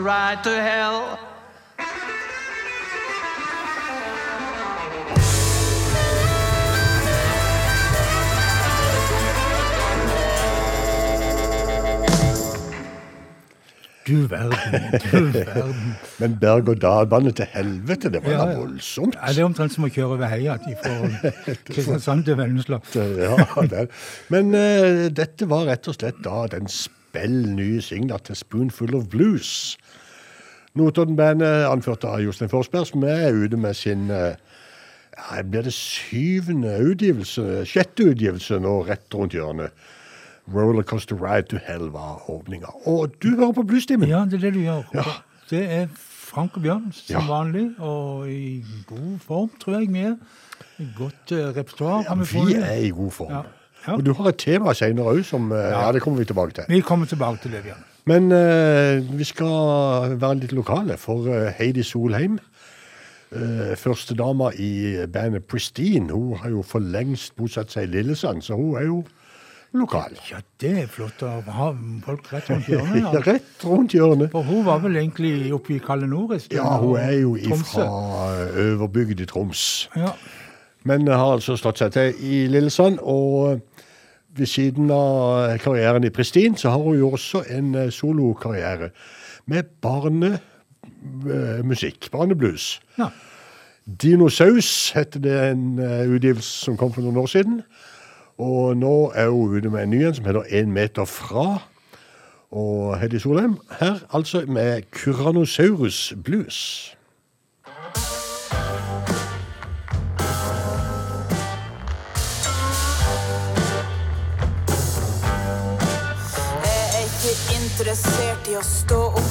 ride to hell. Du verden, du verden. Men berg-og-dal-bane til helvete, det var Ja, da ja. voldsomt. Ja, det er omtrent som å kjøre over heia fra Kristiansand til Vennesla. Ja. Men uh, dette var rett og slett da den spell nye singler til Spoonful of Blues. Notodden-bandet anført av Jostein Forsberg, som er ute med sin eh, ja, blir det syvende utgivelse, sjette utgivelse nå rett rundt hjørnet. Rollercoaster Ride to Hell var åpninga. Og du hører på Bluestimen. Ja, det er det du gjør. Ja. Det er Frank og Bjørn som Ja. vanlig, og i god form, tror jeg vi er. Godt uh, repertoar. Ja, vi vi er i god form. Ja. Ja. Og du har et tema senere òg, som eh, ja. det kommer vi tilbake til. Vi kommer tilbake til det, Bjørn. Men eh, vi skal være litt lokale, for eh, Heidi Solheim, uh, førstedama i bandet Pristine, hun har jo for lengst bosatt seg i Lillesand, så hun er jo lokal. Ja, det er flott å ha folk rett rundt hjørnet. Ja, rett rundt hjørnet. For hun var vel egentlig oppe i Kalle Nord i sted, Ja, hun er jo fra Øverbygd i Troms. Ja. Men har altså slått seg til i Lillesand, og ved siden av karrieren i Pristin, så har hun jo også en eh, solokarriere med barnemusikk, barneblues. ja. Dinosaus heter det en eh, utgivelse som kom for noen år siden. Og nå er hun ute med en ny en som heter En meter fra. Og Heddy Solheim her altså med Kuranosaurus blues. Interessert i å stå opp.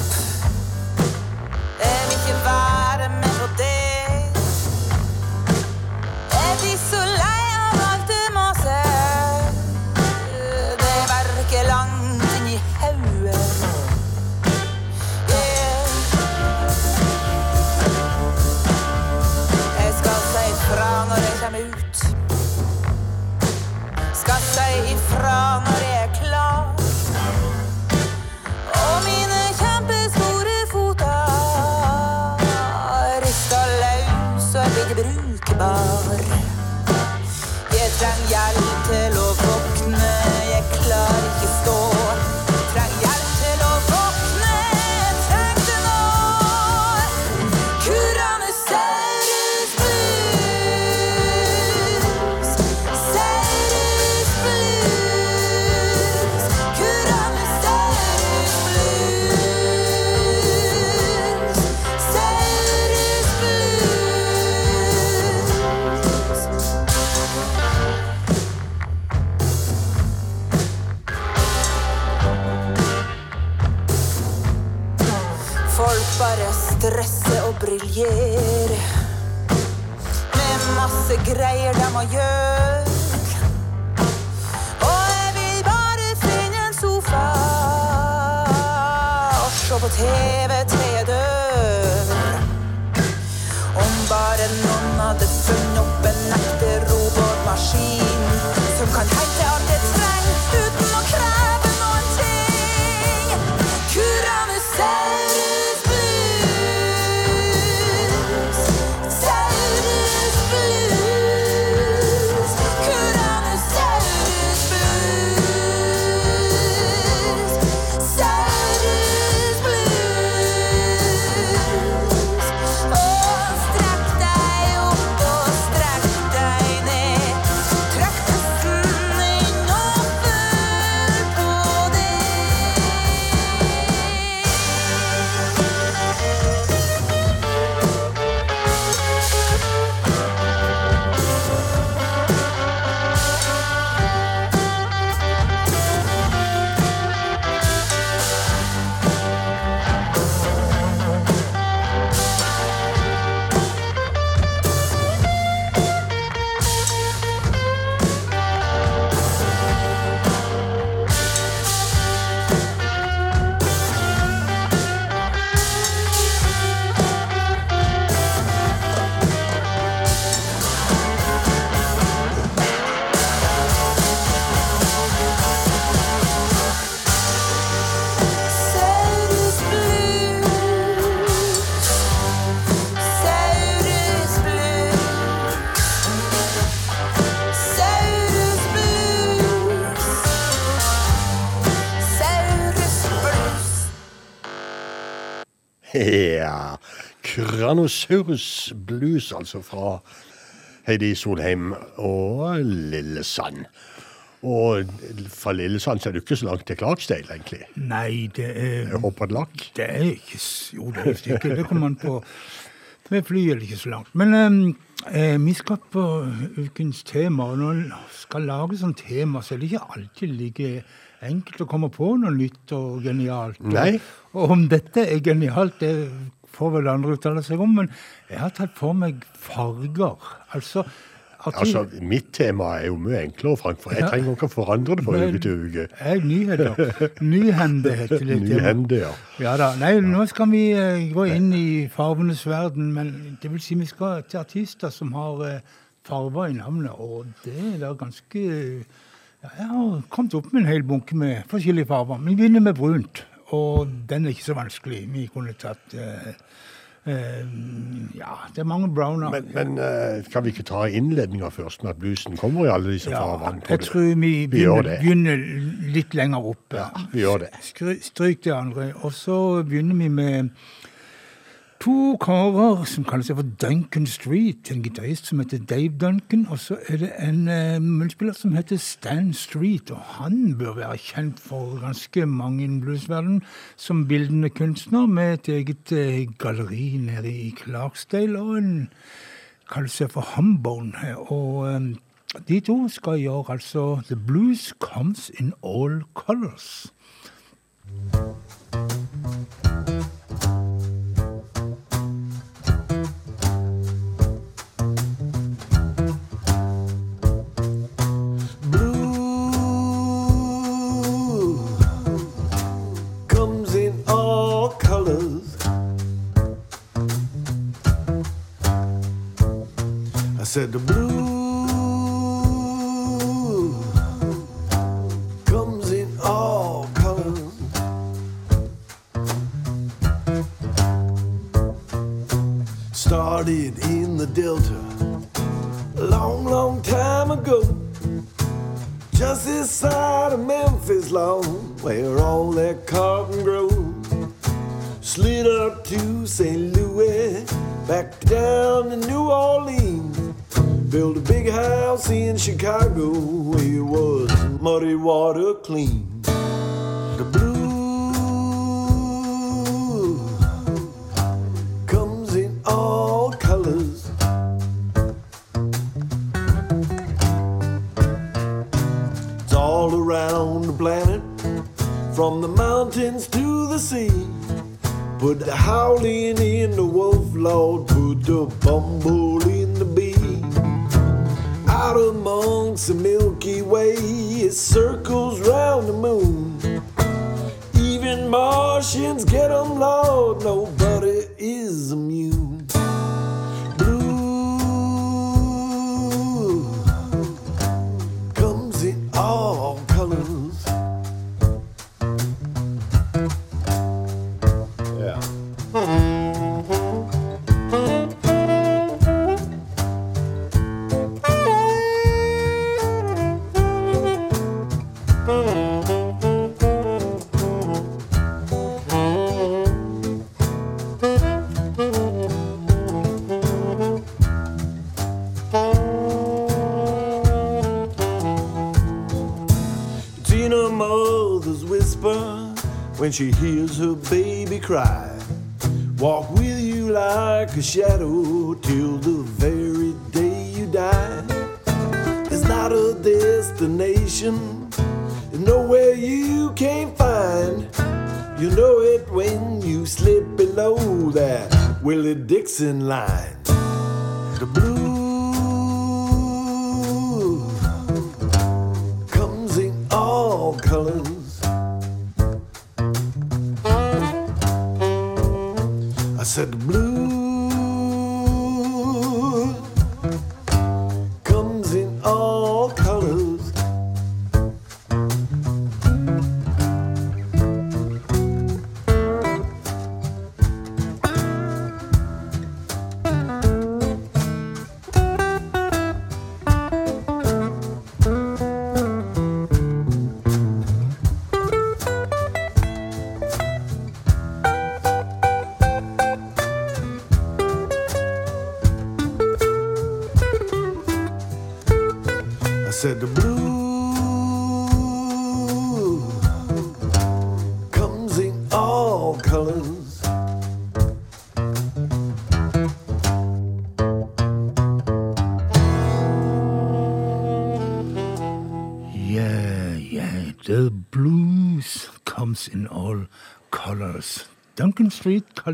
Og med masse greier de må gjøre. Og jeg vil bare finne en sofa og se på TV til jeg dør. Om bare noen hadde funnet opp en ekte robotmaskin som kan hente alt jeg trenger uten å kreve Kranosaurus blues, altså fra Heidi Solheim og Lillesand. Og fra Lillesand så er det ikke så langt til Clarksdale, egentlig. Nei, det er håper det er ikke Jo, det er et stykke. Det kommer an på Med fly eller ikke så langt. Men ehm, eh, vi skal på ukens tema. Og når en skal lage sånn tema, så er det ikke alltid like enkelt å komme på noe nytt og genialt. Og- Og om dette er genialt, det får vel andre uttale seg om, men jeg har tatt på meg farger. Altså Altså, Mitt tema er jo mye enklere, Frank, for jeg Ja. trenger ikke å forandre det fra uke til uke. Jeg nyheter. Nyhende heter det. Nyhende, ja. Ja da. Nei, nå skal vi eh, gå inn i farvenes verden, men det vil si vi skal til artister som har eh, farver i navnet, og det er da ganske ja, Jeg har kommet opp med en hel bunke med forskjellige farver. Vi begynner med brunt, og den er ikke så vanskelig. Vi kunne tatt eh, Ja, det er mange browner. Men, men eh, kan vi ikke ta innledninga først, med at bluesen kommer i alle disse ja, farvene? jeg tror vi Vi begynner, det. begynner litt lenger oppe. Ja, vi gjør det. Stryk det andre. Og så begynner vi med to karer som kaller seg for Duncan Street. En gitarist som heter Dave Duncan, og så er det en uh, munnspiller som heter Stan Street. Og han bør være kjent for ganske mange innen bluesverdenen som bildende kunstner, med et eget uh, galleri nede i Clarksdale, og en kaller seg for Humbone. Og um, de to skal gjøre altså The Blues Comes in All Colors. Blue said the blue comes in all colors. Started in the Delta long, long time ago. Just this side of Memphis long where all that cotton grows. Slid up to St. Louis, back down to New Orleans. Built a big house in Chicago, where it was muddy water clean. The blue comes in all colors. It's all around the planet, from the mountains to the sea. Put the howling in the wolf, Lord, put the bumble in the bee. Out amongst the Milky Way, it circles round the moon. Even Martians get get 'em, Lord, nobody is immune. Cry. Walk with you like a shadow till the very day you die. It's not a destination, it's nowhere you can't find. You know it when you slip below that Willie Dixon line. The blue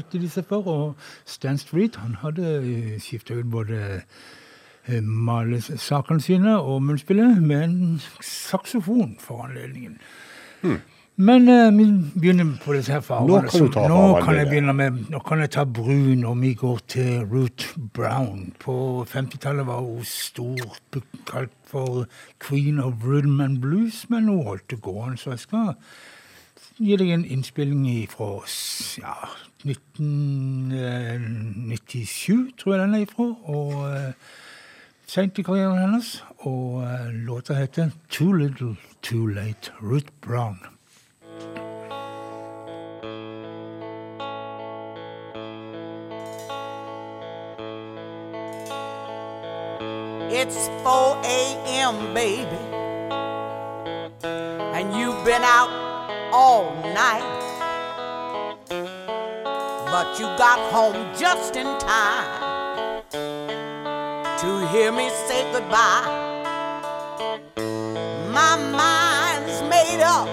Kalte de seg for, og Stan Street han hadde skifta ut både eh, malesakene sine og munnspillet med en saksofon for anledningen. Men eh, vi begynner på disse her fargene. Nå kan du ta nå kan jeg begynne med, nå kan jeg ta brun, og vi går til Ruth Brown. På 50-tallet var hun stor, kalt for Queen of Rhythm and Blues, men hun holdt det gående, så jeg skal gi deg en innspilling fra ja, 1997, tror jeg den er ifra. Og uh, seint i karrieren hennes. Og eh, låta heter Too Little Too Late, Ruth Brown. It's 4 a.m., baby. And you've been out all night. But you got home just in time to hear me say goodbye. My mind's made up.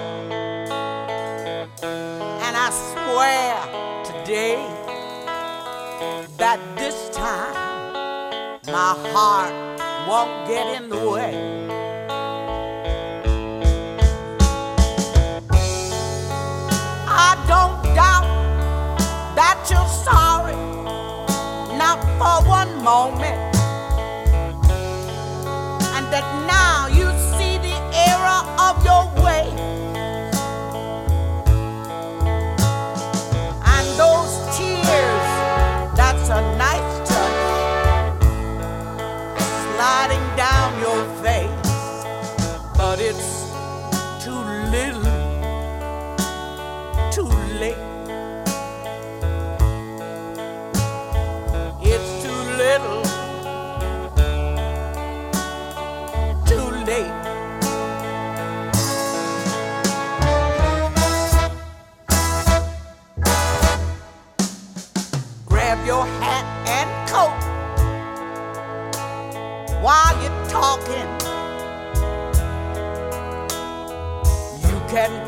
And I swear today that this time my heart won't get in the way. I don't doubt that you're sorry, not for one moment, and that now you see the error of your way. And those tears, that's a nice touch sliding down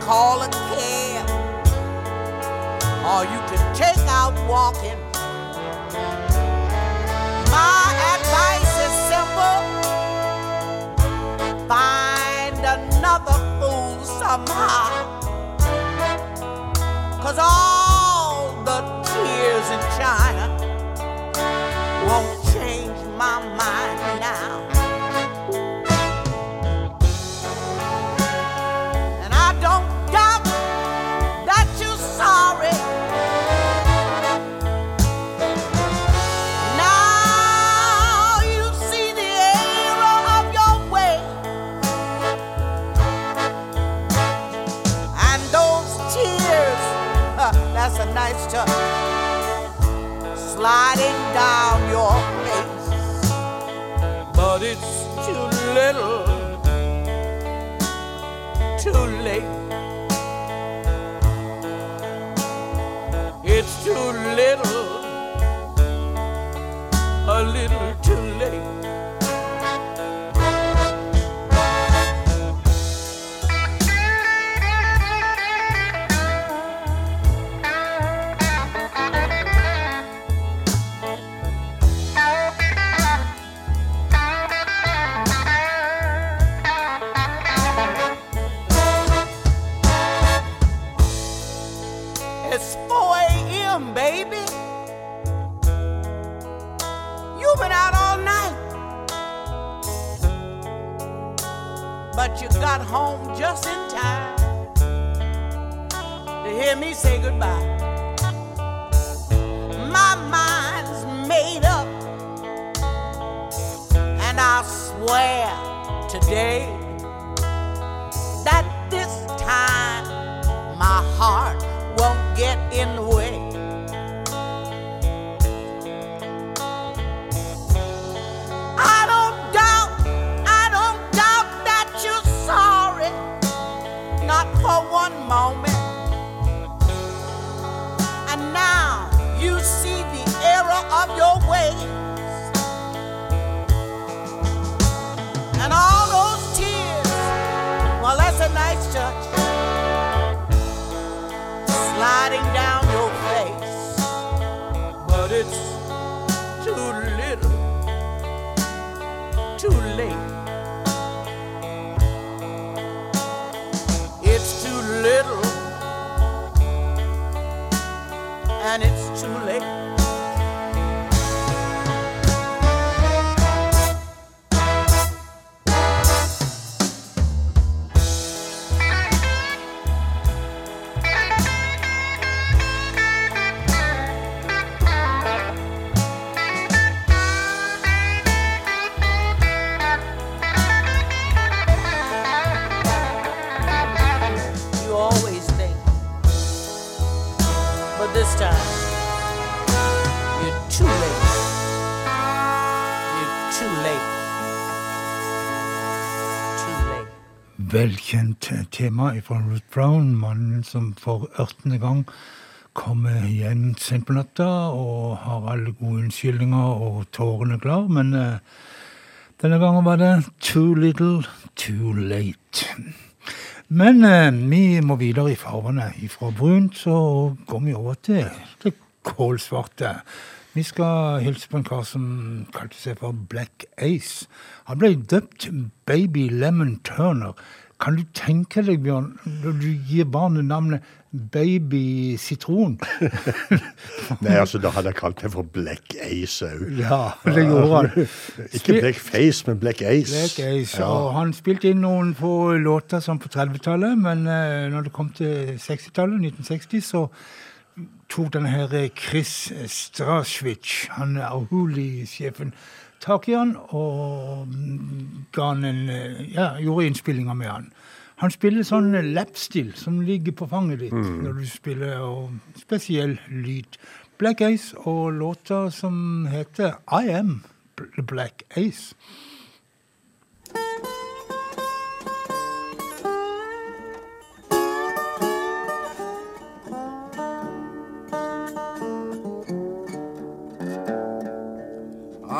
call a cab, or you can take out walking. My advice is simple find another fool somehow. Cause all Velkjent tema fra Ruth Brown, mannen som for ørtende gang kommer igjen sent på natta og har alle gode unnskyldninger og tårene klar, men eh, denne gangen var det too little, too late. Men eh, vi må videre i farvene. Fra brunt så går vi over til det kålsvarte. Vi skal hilse på en kar som kalte seg for Black Ace. Han ble døpt Baby Lemon Turner. Kan du tenke deg, Bjørn, når du gir barnet navnet Baby Sitron? Nei, altså, da hadde jeg kalt det for Black Ace òg. Ja, det gjorde han. Ikke Black Face, men Black Ace. Black Ace. Ja. Og han spilte inn noen få låter sånn på 30-tallet, men uh, når det kom til 60-tallet, 1960, så tok denne her Chris Straschwitz, han er Ahuli-sjefen, tak i han og mm, han en, ja, gjorde innspillinger med han. Han spiller sånn lapstil som ligger på fanget ditt når du spiller, og spesiell lyd. Black Ace og låter som heter I Am The Black Ace.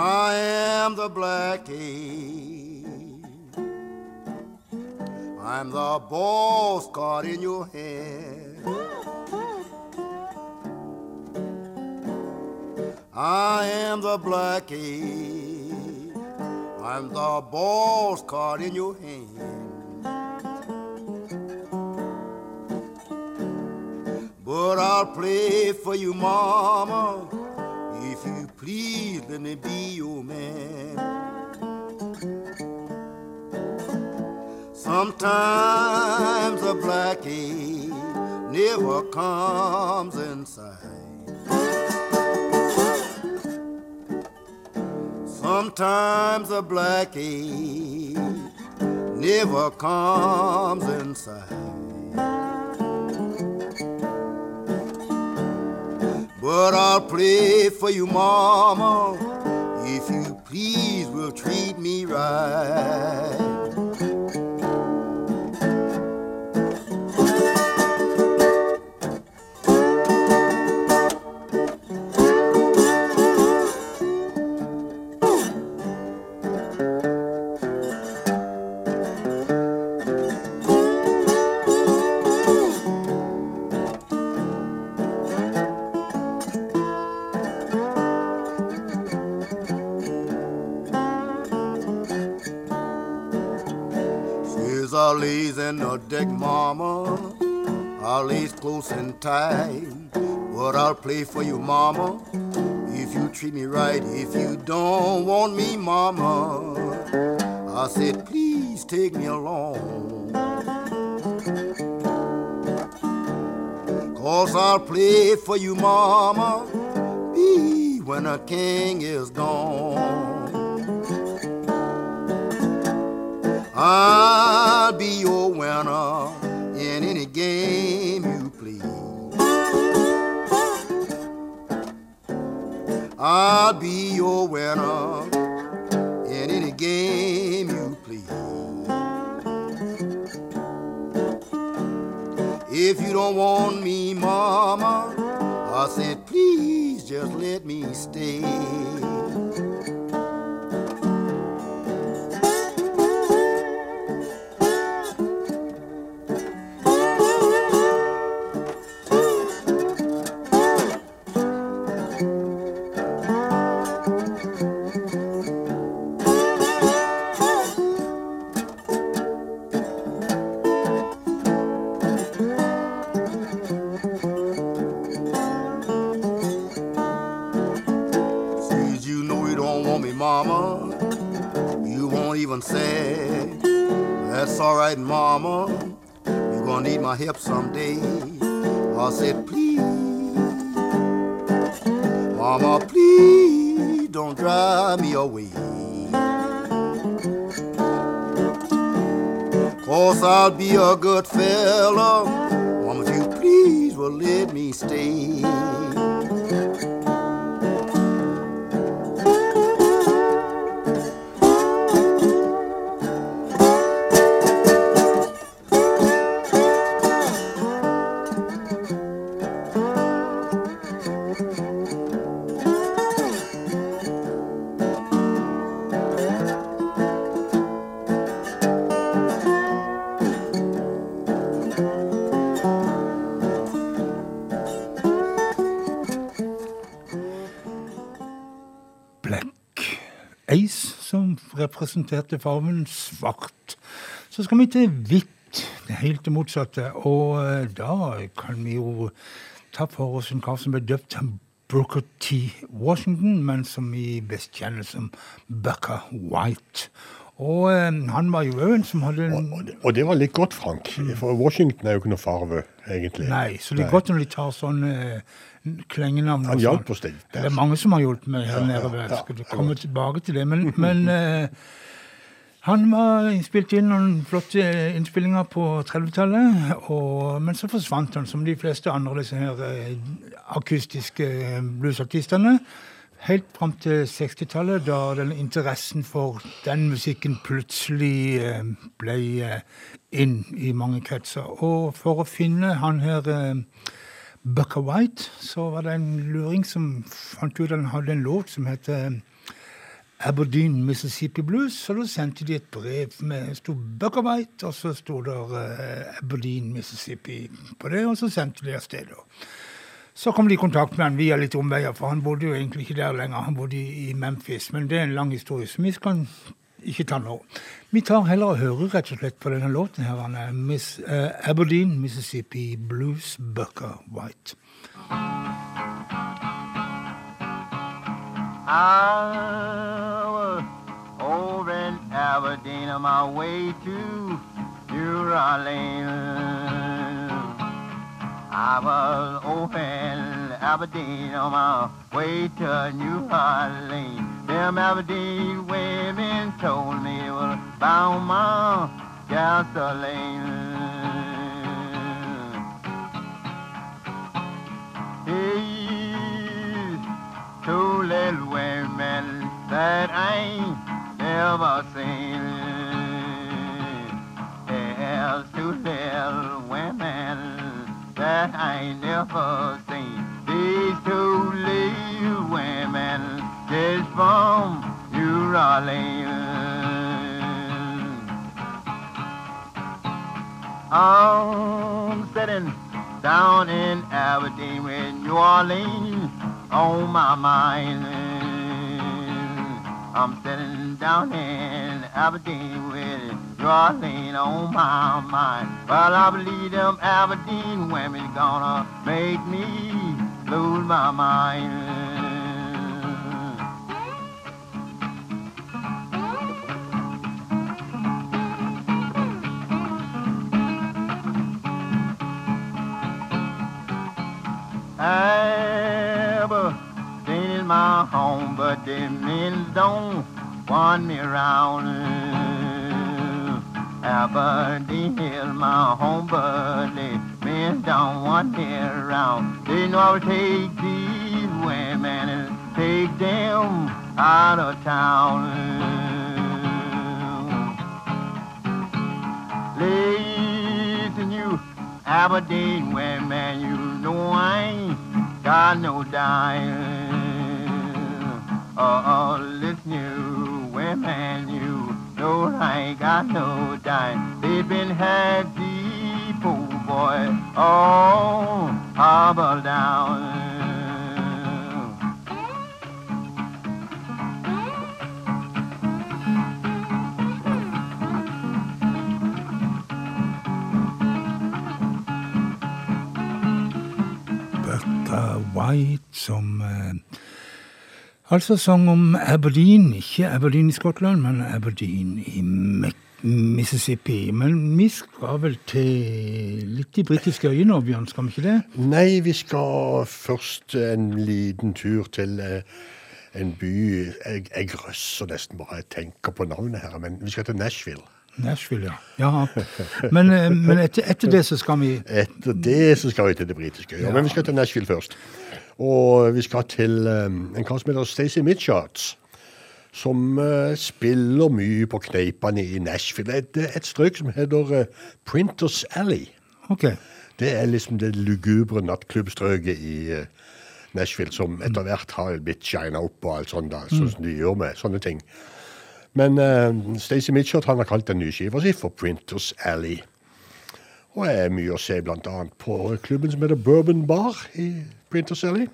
I am the black ace. I'm the boss card in your hand. I am the black ace. I'm the boss card in your hand. But I'll play for you, mama. If you please, let me be your man. Sometimes a blackie never comes inside. Sometimes a blackie never comes inside. But I'll play for you, mama, if you please will treat me right. In the deck, mama. I'll lays close and tight. But I'll play for you, mama. If you treat me right, if you don't want me, mama. I said, please take me along. Cause I'll play for you, mama. Be when a king is gone. I'll be your winner in any game you please. I'll be your winner in any game you please. If you don't want me, mama, I said, please just let me stay. Representerte farven svart. Så skal vi til hvitt, det helt det motsatte. Og eh, da kan vi jo ta for oss en kar som ble døpt som Brooker T. Washington, men som vi best kjenner som Bucka White. Og eh, han var jo òg en som hadde en Og, det- og det var litt godt, Frank. For Washington er jo ikke noe farve, egentlig. Nei, så det er godt når de tar sånne eh, klengenavn. Han sånn. hjalp oss litt Det er mange som har hjulpet meg her Ja, nede. ja, ja, Skal komme tilbake til det? Men, men eh, han var spilt inn noen flotte innspillinger på 30-tallet, men så forsvant han, som de fleste andre disse her eh, akustiske bluesartistene. Helt fram til 60-tallet, da den interessen for den musikken plutselig eh, ble eh, inn i mange kretser. Og for å finne han her eh, Bucka White, så var det en luring som fant ut at han hadde en låt som heter Aberdeen Mississippi Blues. Så da sendte de et brev med det sto Bucka og så sto der uh, Aberdeen Mississippi på det, og så sendte de av sted. Så kom de i kontakt med han via litt omveier, for han bodde jo egentlig ikke der lenger. Han bodde i Memphis, men det er en lang historie, som vi skal ikke ta nå. Vi tar heller og hører rett og slett på denne låten her. Han er Miss, uh, Aberdeen, Mississippi Blues Bucker White. Was over in Aberdeen on my way to New Orleans. I was over in Aberdeen on my way to New Orleans. Them Aberdeen women told me it was bound my gasoline. Hey, two little women that I ain't never seen. There's two little women that I never seen. These two little women just from New Orleans. I'm sitting down in Aberdeen with New Orleans on my mind. I'm sitting down in Aberdeen with Orleans on my mind. Well, I believe them Aberdeen women gonna make me lose my mind. Aberdeen is my home, but the men don't want me around. Aberdeen is my home, but the men don't want me around. They know I will take these women and take them out of town. Listen, you Aberdeen women, you know I ain't got no dime. All this new women, you know I got no dime. They've been had deep, oh boy, oh, hobble down. Bertha White som eh, altså sang om Aberdeen. Ikke Aberdeen i Skottland, men Aberdeen i Mississippi. Men vi skal vel til litt de britiske øyene Bjørn, skal vi ikke det? Nei, vi skal først en liten tur til eh, en by Jeg, jeg røsser nesten bare jeg tenker på navnet her, men vi skal til Nashville. Nashville, ja. ja. Men, eh, men etter, etter det så skal vi Etter det så skal vi til det britiske øya, men vi skal til Nashville først. Og vi skal til eh, en kar som heter Stacey Mitchards, som eh, spiller mye på kneipene i Nashville. Det er et strøk som heter eh, Printers Alley. Okay. Det er liksom det lugubre nattklubbstrøket i Nashville som etter hvert har blitt shina opp og alt sånt, da, sånn som de gjør med sånne ting. Men uh, Stacey Mitchell han har kalt den nye skiva si for Printers Alley. Og er mye å se annet på klubben som heter Bourbon Bar i Printers Alley.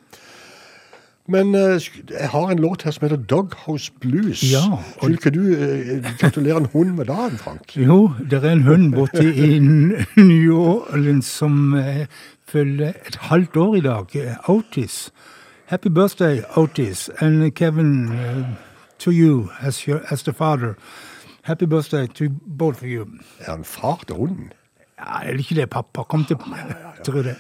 Men eh, jeg har en låt her som heter Doghouse Blues. Ja, og- Skulle ikke du uh, gratulere en hund med dagen, Frank? Jo, det er en hund borte i New Orleans som eh, følger et halvt år i dag. eh, Otis. Happy birthday, Otis. And Kevin, uh, to you as, your, as the father. Happy birthday to both of you. Er han far til hunden? Ja, er det ikke det, pappa? Kom til Tror det.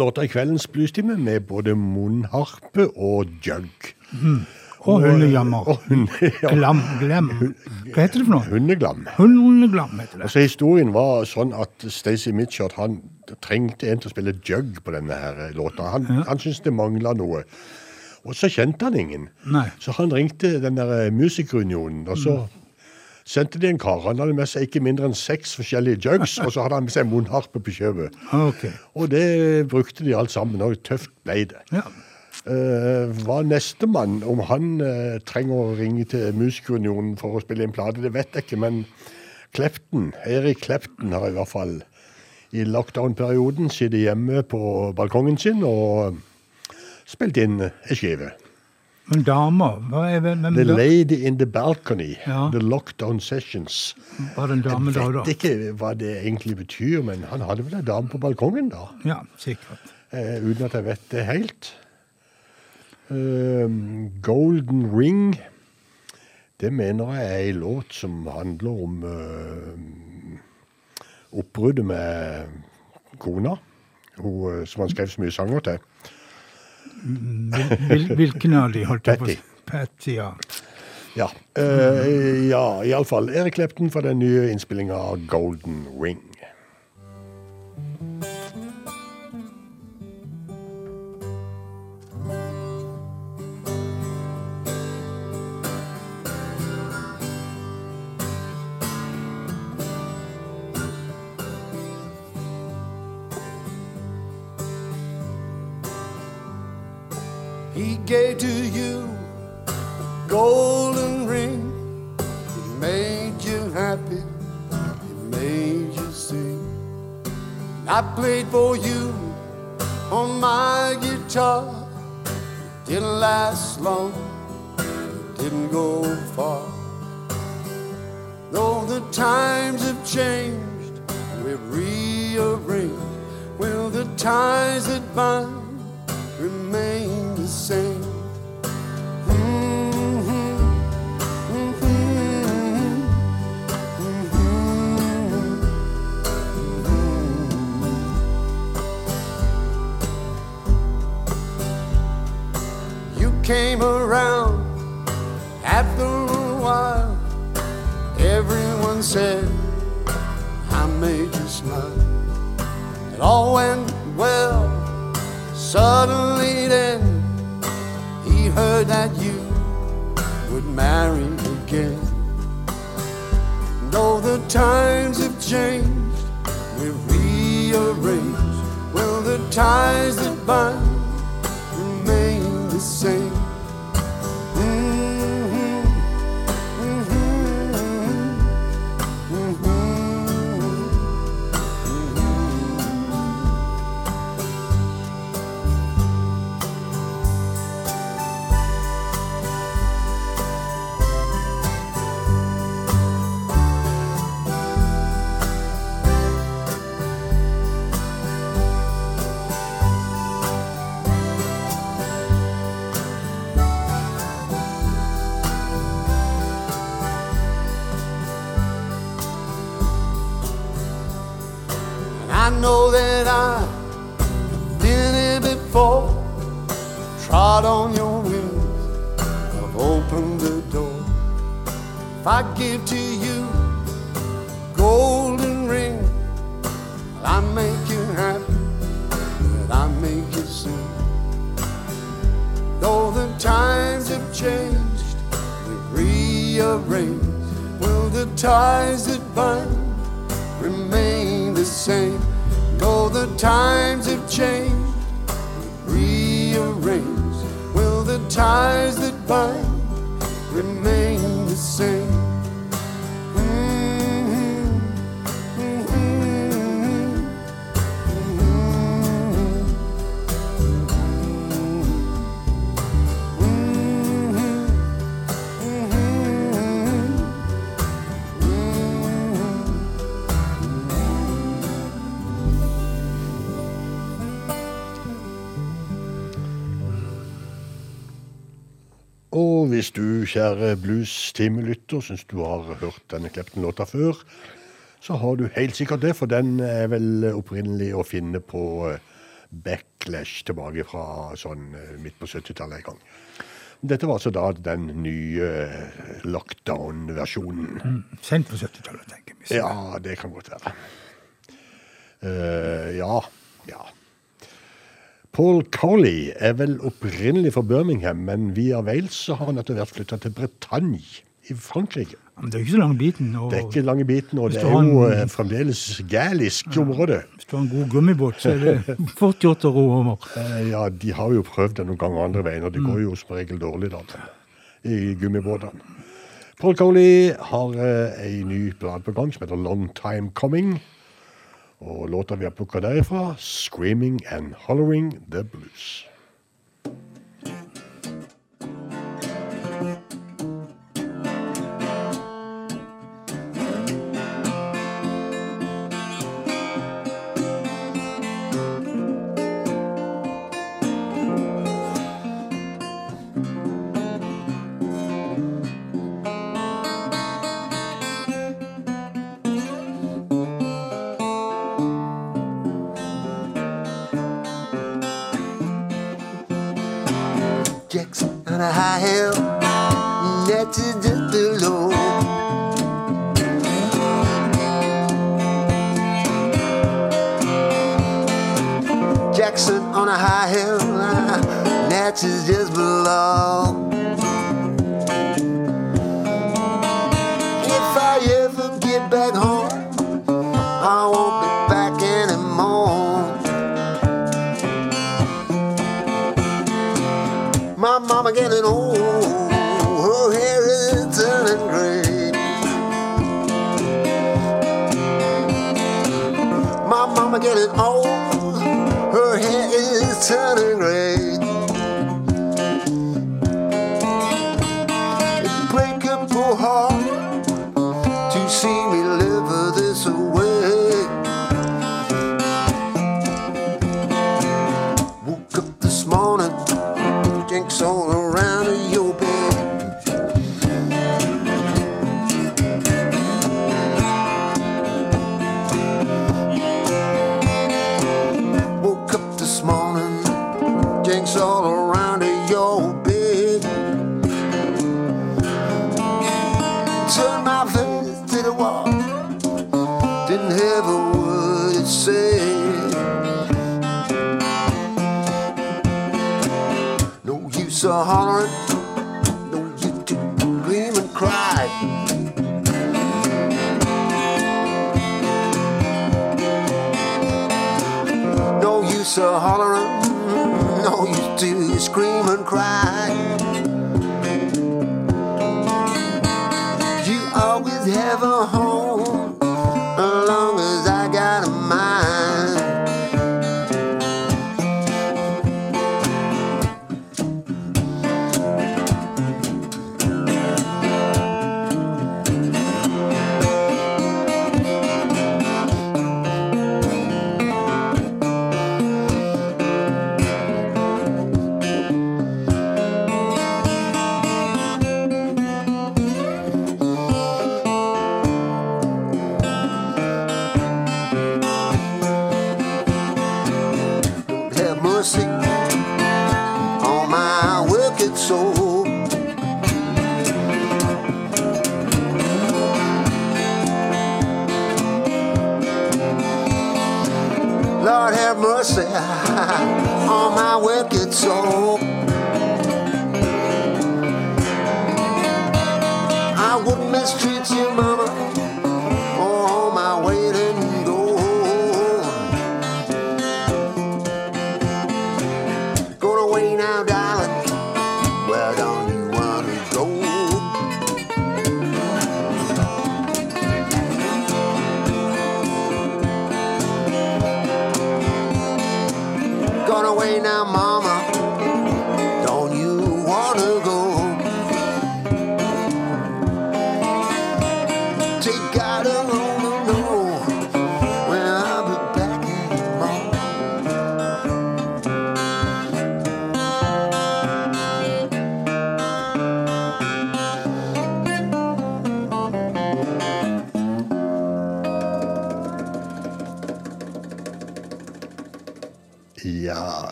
Låta i kveldens bluestime med både munnharpe og jug. Og hundejammer. Og hunde, ja. Glam, glem. Hva heter det for noe? Hundeglam. Hundeglam heter det. Altså Historien var sånn at Stacey Mitchard han trengte en til å spille jug på denne her låta. Han, han syntes det mangla noe. Og så kjente han ingen. Nei. Så han ringte den der eh, musikerunionen, og så sendte de en kar. Han hadde med seg ikke mindre enn seks forskjellige jugs, og så hadde han med seg munnharpe på kjøpet. Okay. Og det brukte de alt sammen, og tøft ble det. Ja. Uh, hva nestemann, om han uh, trenger å ringe til Musikerunionen for å spille inn plate, det vet jeg ikke, men Klepten, Erik Klepten har i hvert fall i lockdown-perioden sittet hjemme på balkongen sin og spilt inn ei skive. Men damer, hva er det, men The da? Lady in the Balcony, Ja. The Lockdown Sessions. Var det en dame da, Jeg vet ikke hva det egentlig betyr, men han hadde vel ei dame på balkongen da? Ja, sikkert. eh, uten at jeg vet det helt. Ehm, Golden Ring, det mener jeg er ei låt som handler om uh, oppbruddet med kona, hun, eh, som han skrev så mye sanger til. Hvil, hvil, hvilken av de holdt jeg på Patty. Patty, ja. Ja, uh, ja iallfall. Erik Klepten fra den nye innspillinga av Golden Ring. Gave to you golden ring. It made you happy. It made you sing. I played for you on my guitar. It didn't last long. It didn't go far. Though the times have changed, we've rearranged. Will the ties that bind remain kjære blues-timelytter, syns du har hørt denne klepten låta før, så har du helt sikkert det, for den er vel opprinnelig å finne på eh, Backlash tilbake fra sånn eh, midt på 70-tallet en gang. Dette var altså da den nye eh, lockdown-versjonen. Sent på 70-tallet, tenker jeg. Ja, det kan godt være. Uh, ja, ja. Paul Colley er vel opprinnelig fra Birmingham, men via Wales så har han etter hvert flytta til Bretagne i Frankrike. Men det er ikke så lang biten. Og Det er ikke lange biten, og det er jo en- eh, fremdeles gælisk område. hvis du har en god gummibåt, så er det fort gjort å ro over. Eh, Ja, de har jo prøvd det noen ganger andre veien, og det går jo som regel dårlig da, i gummibåtene. Paul Cowley har eh, ei ny blad på gang som heter Long Time Coming. Og låta vi har plukka derifra, 'Screaming and Hollering The Blues'.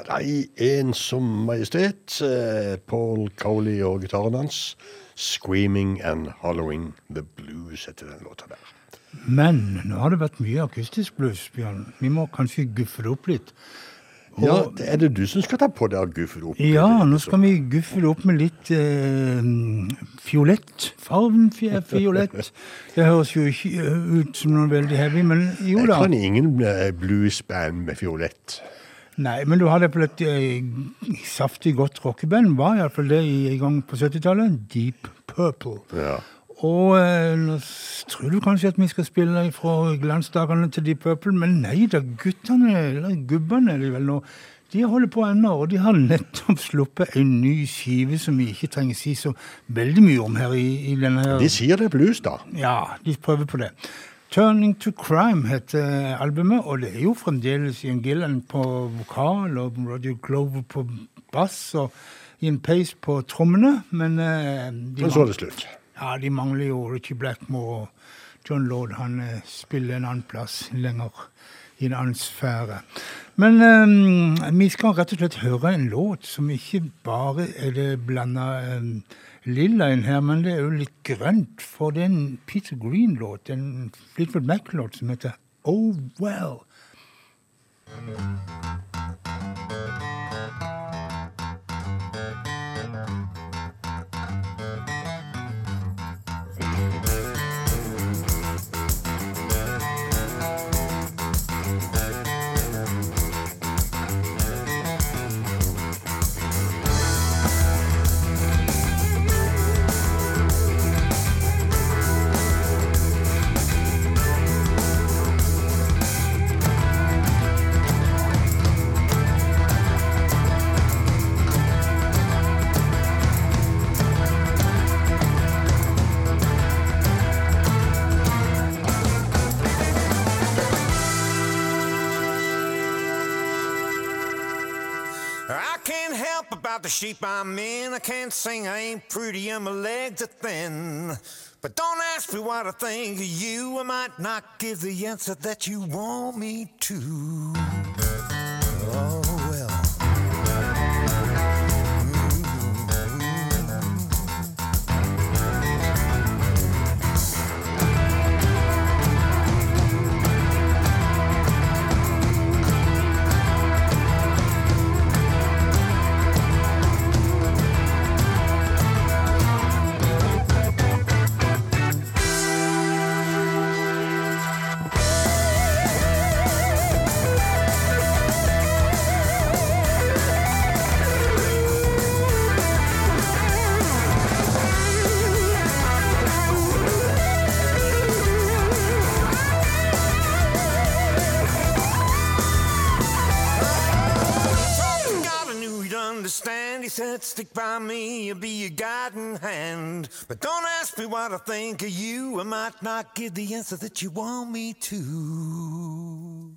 Da, i ensom majestet. eh, Paul Coley og gitaren hans. 'Screaming and Hollowing the Blues' heter den låta der. Men nå har det vært mye akustisk blues, Bjørn. Vi må kanskje guffe det opp litt. Ja, Og- det er det du som skal ta på deg å guffe det opp? Ja, nå skal vi guffe det opp med litt eh, fiolett. Farven fiolett. Det høres jo ikke ut som noe veldig heavy, men jo Jeg da. kan ingen eh, bluesband med fiolett. Nei, men du hadde på et eh, saftig godt rockeband, var iallfall det i, i gang på 70-tallet. Deep Purple. Ja. Og eh, nå s- tror du kanskje at vi skal spille fra glansdagene til Deep Purple, men nei da, guttene, eller gubbene er de vel nå, de holder på ennå, og de har nettopp sluppet en ny skive som vi ikke trenger si så veldig mye om her i, i denne her. De sier det er blues, da. Ja, de prøver på det. Turning to Crime heter albumet, og det er jo fremdeles Ian Gillan på vokal og Roger Glover på bass og Ian Pace på trommene, men eh, Men så er det slutt. ja, de mangler jo Richie Blackmore og John Lord. Han eh, spiller en annen plass lenger i en annen sfære. Men um, vi skal rett og slett høre en låt som ikke bare er det blanda eh, lilla en her, men det er jo litt grønt. For det er en Peter Green-låt, en Fleetwood Mac-låt som heter Oh Well. I about the sheep I'm in. I can't sing, I ain't pretty, and my legs are thin. But don't ask me what I think of you. I might not give the answer that you want me to. Oh, Stick by me, I'll be your guiding hand. But don't ask me what I think of you. I might not give the answer that you want me to.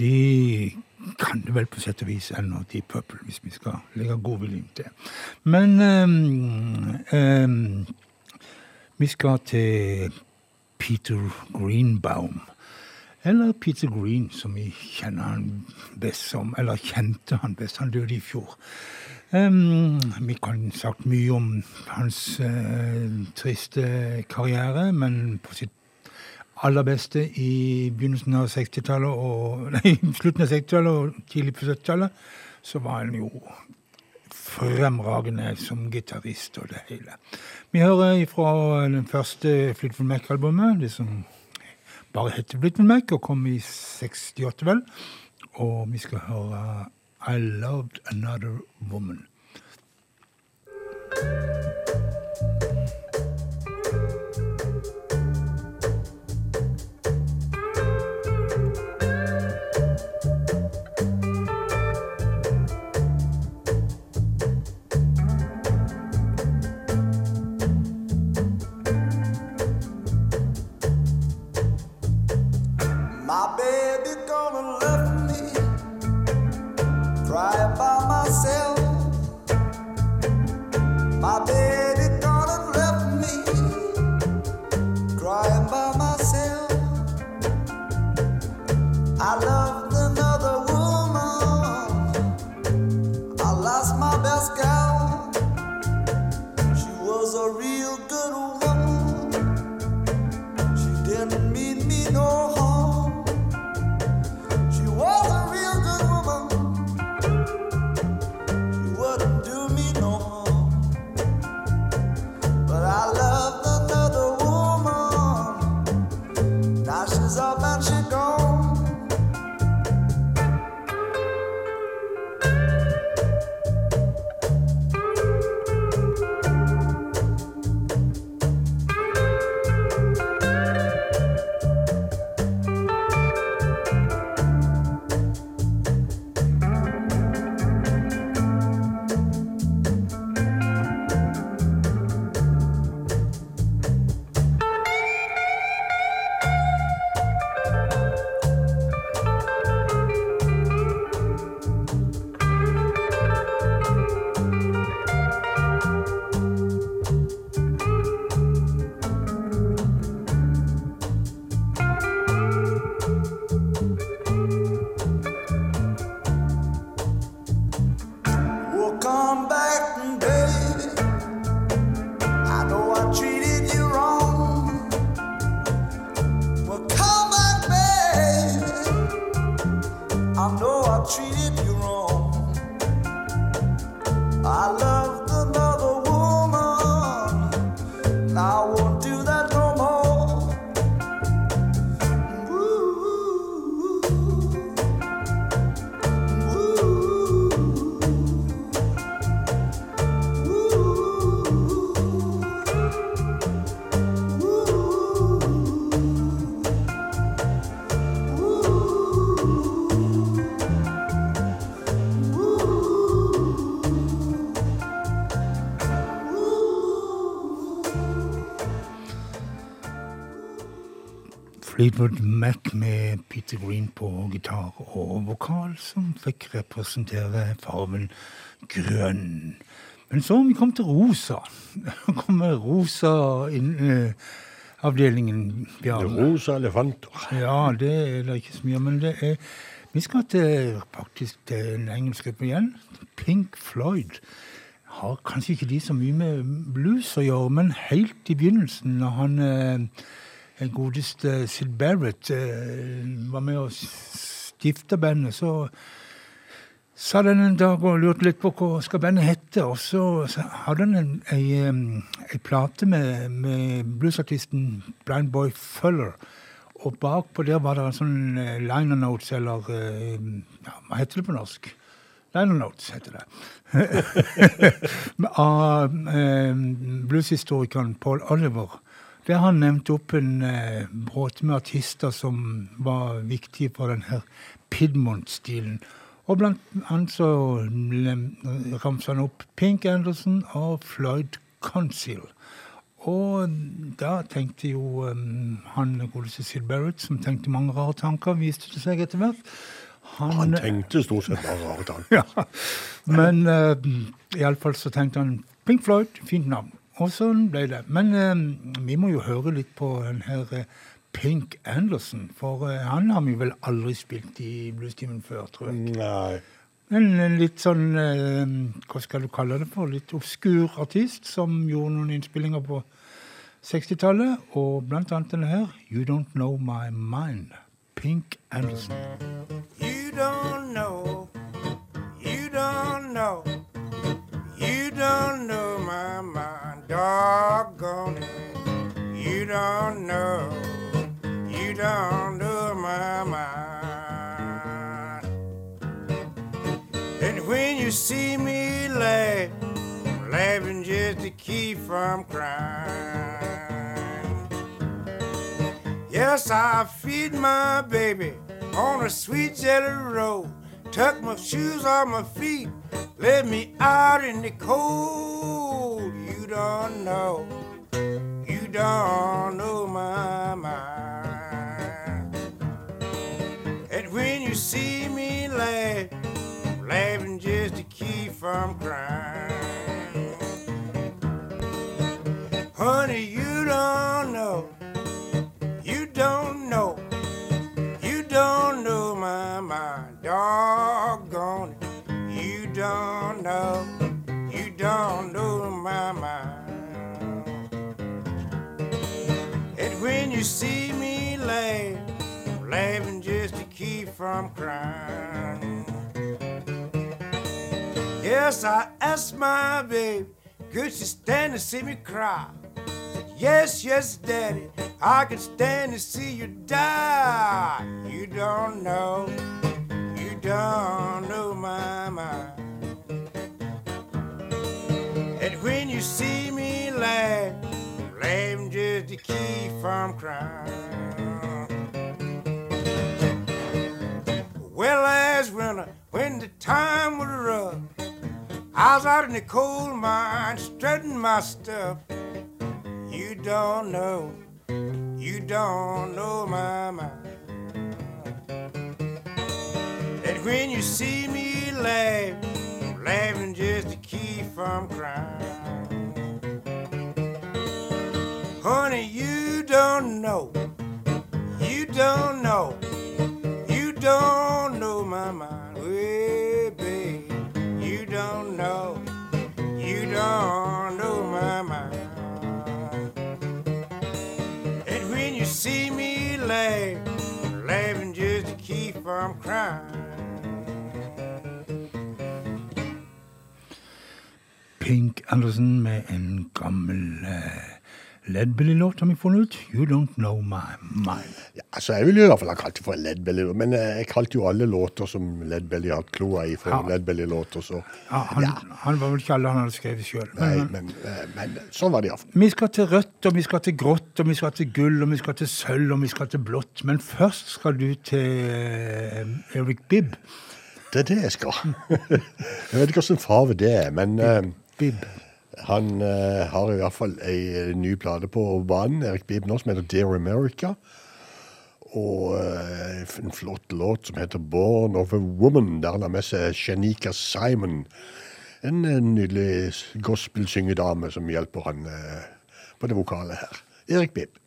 De kan det vel på sett og vis ennå, Deep Purple, hvis vi skal legge godviljen til. Men um, um, vi skal til Peter Greenbaum. Eller Peter Green, som vi kjenner han best som. Eller kjente han best. Han døde i fjor. Um, vi kan sagt mye om hans uh, triste karriere, men på sitt aller beste i begynnelsen av 60-tallet og Nei, slutten av 60-tallet og tidlig på 70-tallet, så var han jo fremragende som gitarist og det hele. Vi hører fra den første Flytvold Mac-albumet, det som bare heter Flytvold Mac, og kom i 68, vel. Og vi skal høre I Loved Another Woman. My crying by myself. My baby gonna left me crying by myself. I loved Peter Green på gitar og vokal, som fikk representere farven grønn. Men så vi kom til rosa. Nå kommer rosa-avdelingen, Bjarne. Rosa elefanter. Ja, det er det ikke så mye, men det er Vi skal til, faktisk til en engelsk gruppe igjen. Pink Floyd. Har kanskje ikke de så mye med blues å gjøre, men helt i begynnelsen, når han eh, godeste Sid Barrett eh, var med å stifte bandet, så sa han en dag og lurte litt på hva skal bandet hete, og så, hadde han en, plate med, med bluesartisten Blind Boy Fuller. Og bakpå der var det en sånn eh, liner notes, eller eh, ja, Hva heter det på norsk? Liner notes heter det. Av eh, blueshistorikeren Paul Oliver. Der han nevnte opp en eh, bråte med artister som var viktige for den her Pidmont-stilen. Og blant annet så ramser ramset han opp Pink Anderson og Floyd Conceal. Og da tenkte jo um, han godeste Sid Barrett, som tenkte mange rare tanker, viste det seg etter hvert. Han tenkte stort sett bare rare tanker. ja. Men uh, iallfall så tenkte han Pink Floyd, fint navn. Og sånn ble det. Men eh, vi må jo høre litt på den her uh, Pink Anderson, for eh, han har vi vel aldri spilt i Bluestimen før, tror jeg. Nei. En, en litt sånn uh, Hva skal du kalle det for? Litt obskur artist som gjorde noen innspillinger på 60-tallet, og blant annet denne her, You Don't Know My Mind. Pink Anderson. You don't know, you don't know, you don't know my mind, doggone it. You don't know, you don't know my mind. And when you see me laugh, I'm laughing just to keep from crying. Yes, I feed my baby on a sweet jelly roll. Tuck my shoes on my feet, let me out in the cold. You don't know, you don't know my mind. And when you see me laugh, I'm laughing just to keep from crying. Honey, you don't know. You don't know. You don't know my mind. Doggone it. You don't know. You see me laugh, I'm laughing just to keep from crying. Yes, I asked my baby, could she stand to see me cry? Yes, yes, Daddy, I can stand to see you die. You don't know, you don't know my mind. And when you see me laugh, Laughing just to keep from crying. Well, last winter, uh, when the time was rough, I was out in the coal mine strutting my stuff. You don't know, you don't know my mind. And when you see me laugh, laughing just to keep from crying. Honey, you don't know, you don't know, you don't know my mind. Well, babe, you don't know, you don't know my mind. And when you see me laugh, laughing just to keep from crying. Pink Anderson med en gammel øh, Ledbelly-låt har vi funnet ut. You Don't Know My Mind. Ja, altså, jeg ville i hvert fall ha kalt det for en Ledbelly, men eh, jeg kalte jo alle låter som Ledbelly har hatt kloa i, for Ja. Ledbelly-låter, så Ja, han, han var vel ikke alle han hadde skrevet sjøl. Nei, men, eh, men sånn var det iallfall. Vi skal til rødt, og vi skal til grått, og vi skal til gull, og vi skal til sølv, og vi skal til blått. Men først skal du til eh, Eric Bibb. Det er det jeg skal. jeg vet ikke hvilken farve det er, men eh, Bibb. Han eh, har i hvert fall ei ny plate på banen, Erik Bibb nå, som heter Dear America. Og eh, en flott låt som heter Born of a Woman, der han har med seg Shanika Simon. En eh, nydelig gospelsyngedame som hjelper han eh, på det vokale her. Erik Bibb.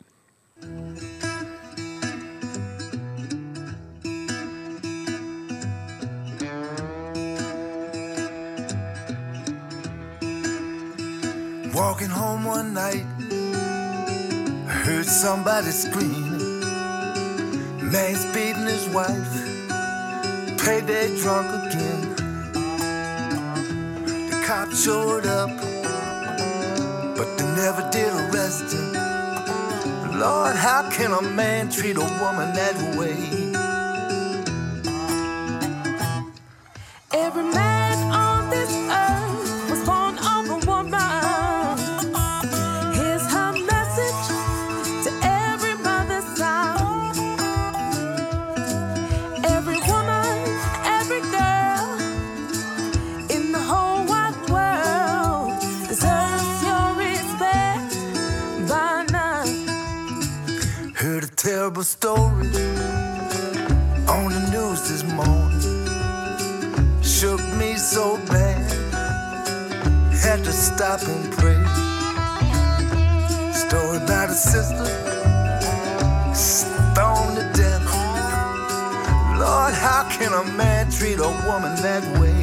Walking home one night, I heard somebody screaming. Man's beating his wife, payday drunk again. The cops showed up, but they never did arrest him. Lord, how can a man treat a woman that way? A story on the news this morning. Shook me so bad, had to stop and pray. Story about a sister stoned to death. Lord, how can a man treat a woman that way?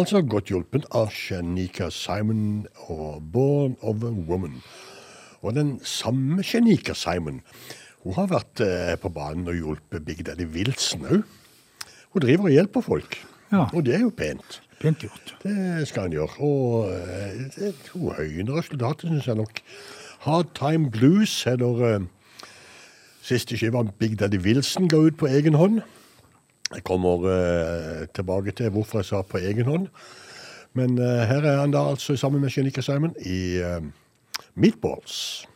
Altså godt hjulpet av Shanika Simon og Born of a Woman. Og den samme Shanika Simon, hun har vært eh, på banen og hjulpet Big Daddy Wilson òg. Hun driver og hjelper folk, Ja. og det er jo pent. Pent gjort. Det skal hun gjøre. Og eh, det, hun høyner resultatet, syns jeg nok. Hard Time Blues, eller eh, siste skiva Big Daddy Wilson ga ut på egen hånd. Jeg kommer eh, tilbake til hvorfor jeg sa på egen hånd. Men eh, her er han da altså sammen med Shanika Simon i eh, Meatballs.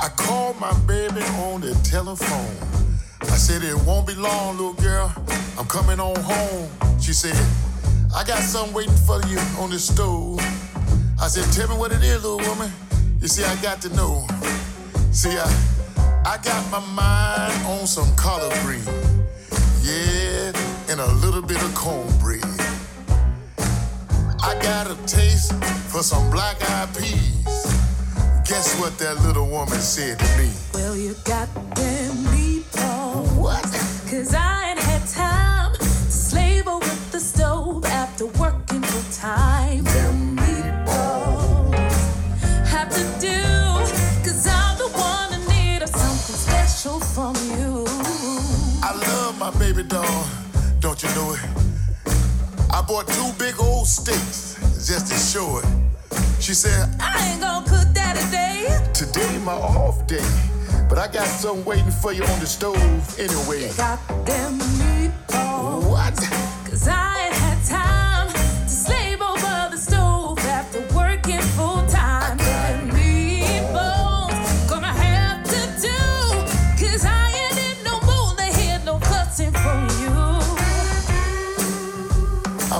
I. I said, It won't be long, little girl. I'm coming on home. She said, I got something waiting for you on the stove. I said, Tell me what it is, little woman. You see, I got to know. See, I, I got my mind on some collard green. Yeah, and a little bit of cornbread. I got a taste for some black eyed peas. Guess what that little woman said to me? Well, you got them meatballs. What? Cause I bought two big old steaks just to show it. She said, I ain't gonna cook that today. Today my off day, but I got something waiting for you on the stove anyway. Got them meatballs. What? Cause I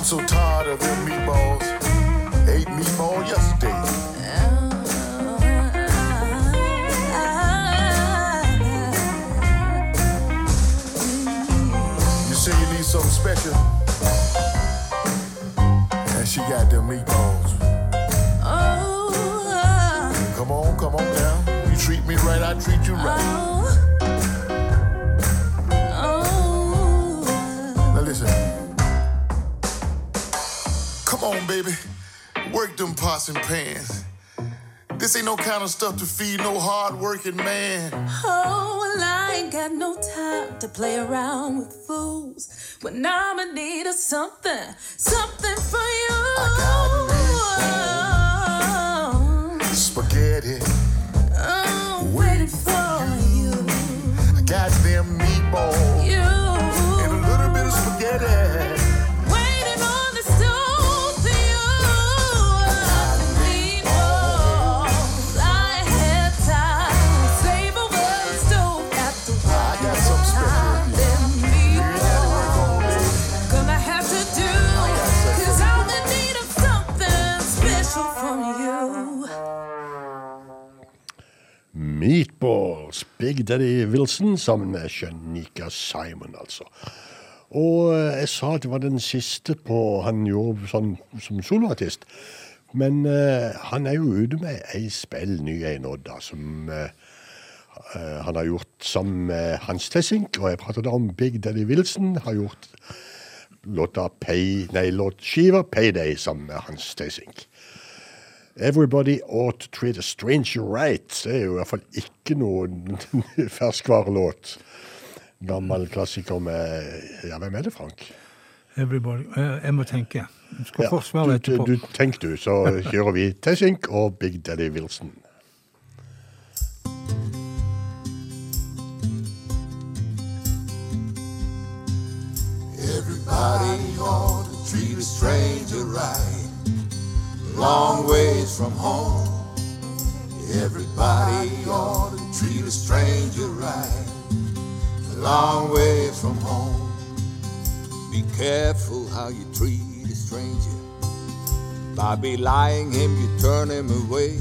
so tired of them meatballs. Ate meatball yesterday. You say you need something special, and she got them meatballs. Come on, come on down. You treat me right, I treat you right. On, baby. Work them pots and pans. This ain't no kind of stuff to feed no hard-working man. Oh, well, I ain't got no time to play around with fools when I'm in need of something, something for you. I got oh. Spaghetti. I'm waiting for Meatballs, Big Daddy Wilson sammen med Shanika Simon, altså. Og eh, jeg sa at det var den siste på han gjorde sånn som soloartist. Men uh, han er jo ute med ei spill ny ei nå, da, som uh, han har gjort sammen med Hans Tessink. Og jeg prater da om Big Daddy Wilson har gjort låta Pay, nei, låtskiva Payday sammen med Hans Tessink. Everybody ought to treat a stranger right. Det er jo i hvert fall ikke noen ferskvarelåt. Gammel klassiker med Ja, hvem er det, Frank? Everybody. Eh, Jeg må tenke. Jeg skal Ja, forsvare du, etterpå. du, du, tenk du, så kjører vi Tessink og Big Daddy Wilson. Everybody ought to treat a stranger right. Long ways from home. Everybody ought to treat a stranger right. Long ways from home. Be careful how you treat a stranger. By belying him, you turn him away.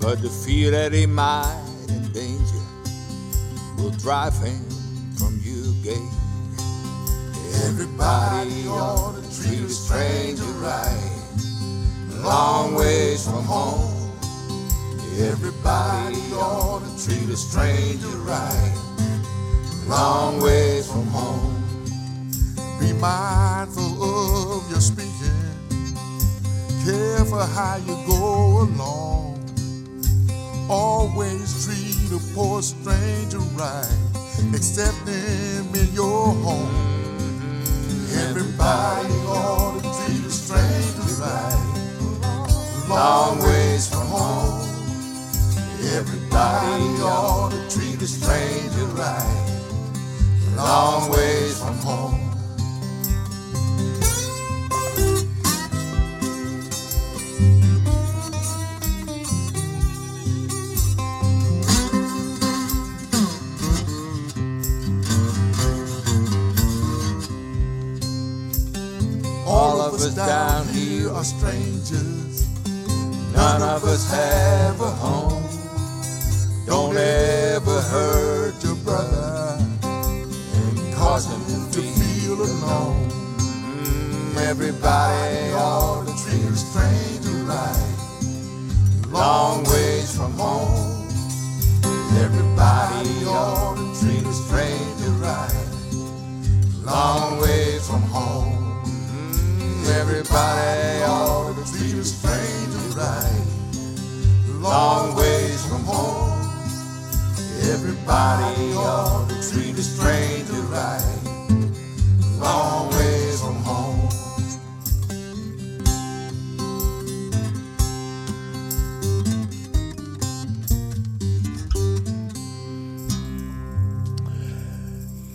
But the fear that he might endanger will drive him from you gay. Everybody ought to treat a stranger right. Long ways from home. Everybody ought to treat a stranger right. Long ways from home. Be mindful of your speaking. Careful how you go along. Always treat a poor stranger right. Accept them in your home. Everybody ought to treat a stranger right. Long ways from home. Everybody ought to treat a stranger right. Long ways from home. All of us down here are strangers. None of us have a home. Don't ever hurt your brother and cause him to feel alone. Mm, everybody ought to treat a stranger right. Long ways from home. Everybody ought to treat a stranger right. Long ways from home everybody. All the trees were strange and. Long ways from home. Everybody, all the trees were strange and. Long ways from home.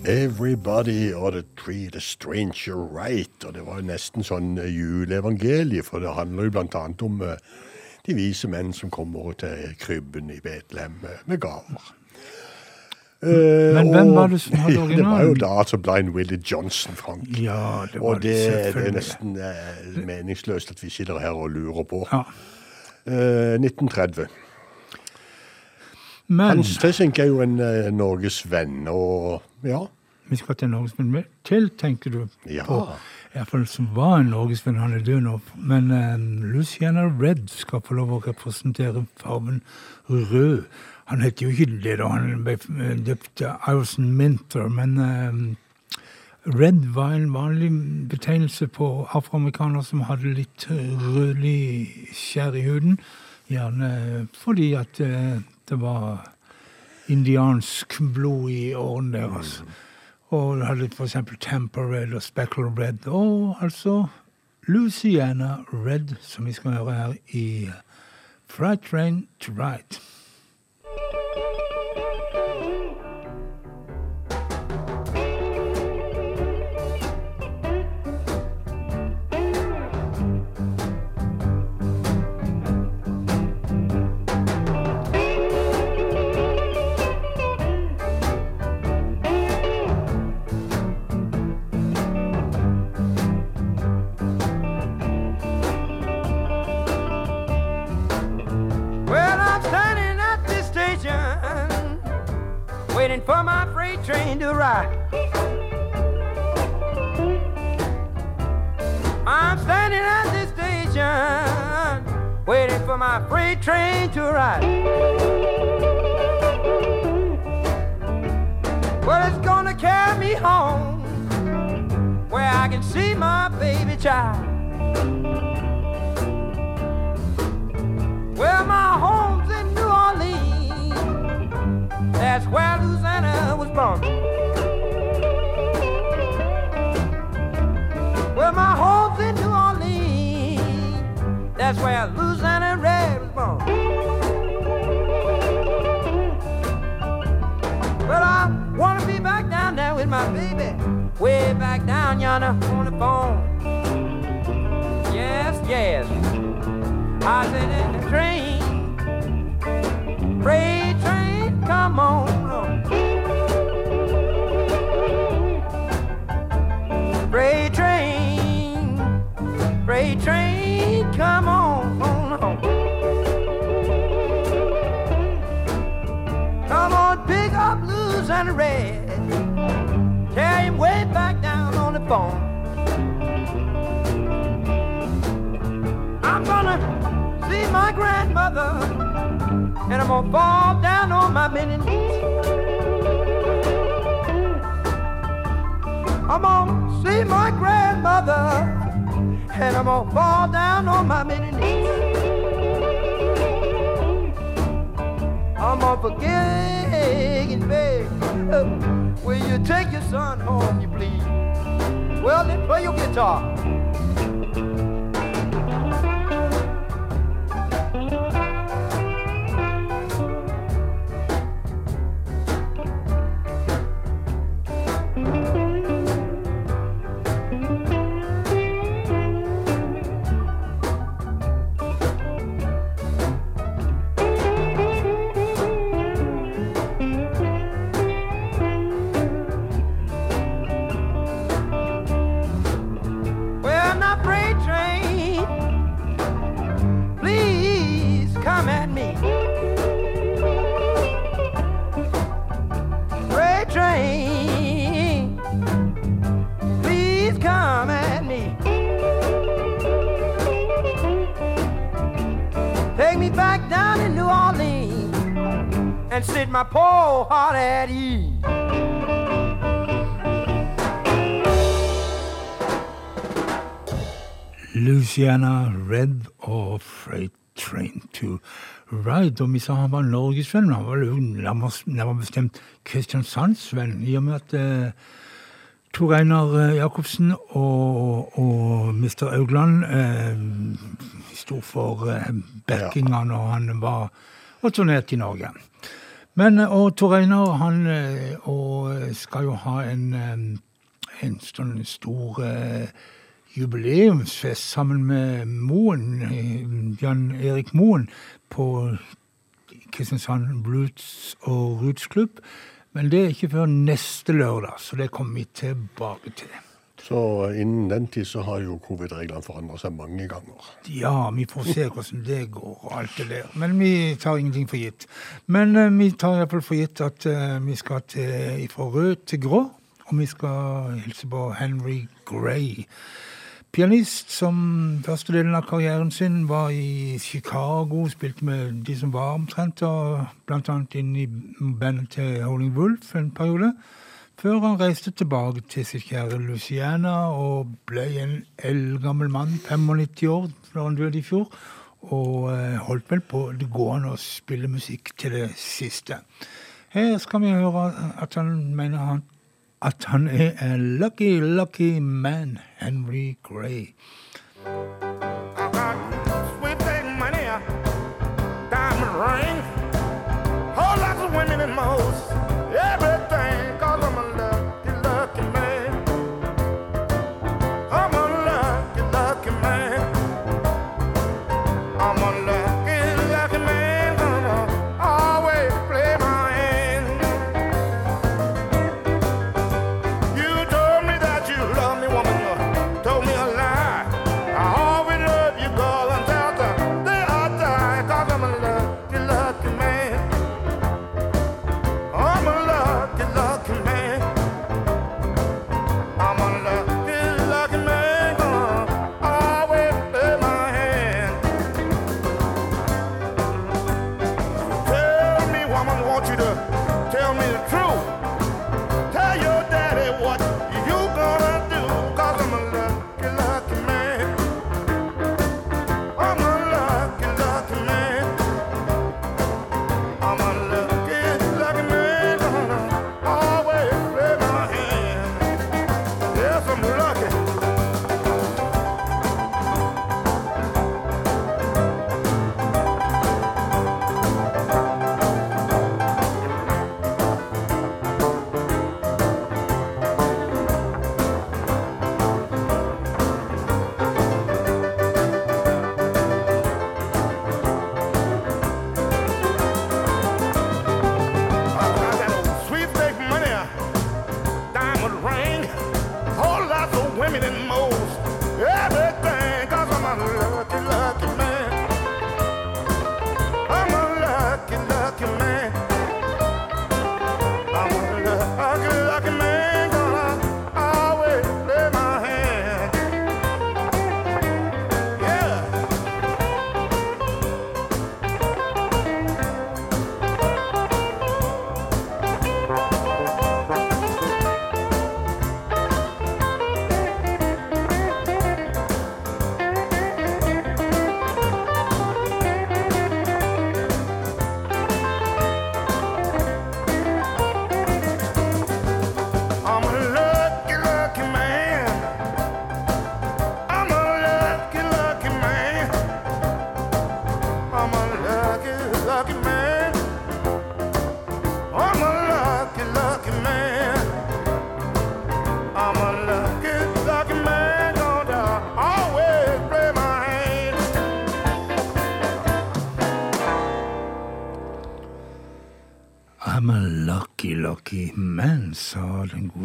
Everybody ought to treat a stranger right. Og det var jo nesten sånn eh, juleevangeliet, for det handler jo blant annet om eh, de vise menn som kommer til krybben i Betlehem med, med gaver. Eh, Men hvem var det som hadde originalen? Det var jo da altså Blind Willie Johnson, Frank. Ja, det var og det, det, er nesten eh, meningsløst at vi sitter her og lurer på. Ja. Eh, 1930. Men Hans Tessink er jo en eh, Norges venn, og ja. Vi skal til en norgesvenn til, tenker du Ja. på. I hvert fall som var en norgesvenn, han er død nå. Men eh, Luciana Red skal få lov å representere fargen rød. Han heter jo ikke det, da. Han ble eh, døpt Iverson Minter, men eh, Red var en vanlig betegnelse på afroamerikanere som hadde litt rødlig skjær i huden. Gjerne fordi at eh, det var indiansk blod i årene deres. Og du hadde f.eks. Tamper Red og Speckle Red. Og altså Louisiana Red, som vi skal høre her i Fright Train to Ride. Train to arrive. I'm standing at this station, waiting for my freight train to arrive. Well, it's gonna carry me home, where I can see my baby child. That's where Louisiana was born. Well, my home's in New Orleans. That's where Louisiana Red was born. Well, I wanna be back down there with my baby. Way back down yonder on the phone. Yes, yes. I said in the train, Freight train, freight train, come on. Come on, pick up blues and red. Carry him way back down on the. I'm gonna see my grandmother, and I'm gonna fall down on my bending knees. I'm gonna see my grandmother, and I'm gonna fall down on my bending knees. I'm gonna forget and beg. Will you take your son home, you please? Well, then play your guitar. Luciana Red og Freight Train to Ride. Og vi sa han var norgesvenn, men han var jo nærmere bestemt Kristiansandsvenn. I og med at eh, Tor Einar eh, Jacobsen og, og Mr. Augland eh, sto for eh, backinga når han var og turnerte i Norge. Men, eh, og Tor Einar han eh, og skal jo ha en, en sånn stor eh, jubileumsfest sammen med Moen, Jan Erik Moen, på Kristiansand Roots og Roots Club. Men det er ikke før neste lørdag, så det kommer vi tilbake til. Så innen den tid så har jo covid-reglene forandret seg mange ganger. Ja, vi får se hvordan det går og alt det der. Men vi tar ingenting for gitt. Men uh, vi tar iallfall for gitt at uh, vi skal til, fra rød til grå. Og vi skal hilse på Henry Gray. Pianist som første delen av karrieren sin var i Chicago, spilte med de som var omtrent, og blant annet inn i bandet til Howling Wolf en periode. Før han reiste tilbake til sitt kjære Luciana og ble en eldgammel mann, 95 år, da han døde i fjor. Og eh, holdt vel på det gående å spille musikk til det siste. Her skal vi høre at han mener han, attorney eh, and lucky, lucky man, Henry Gray. diamond ring.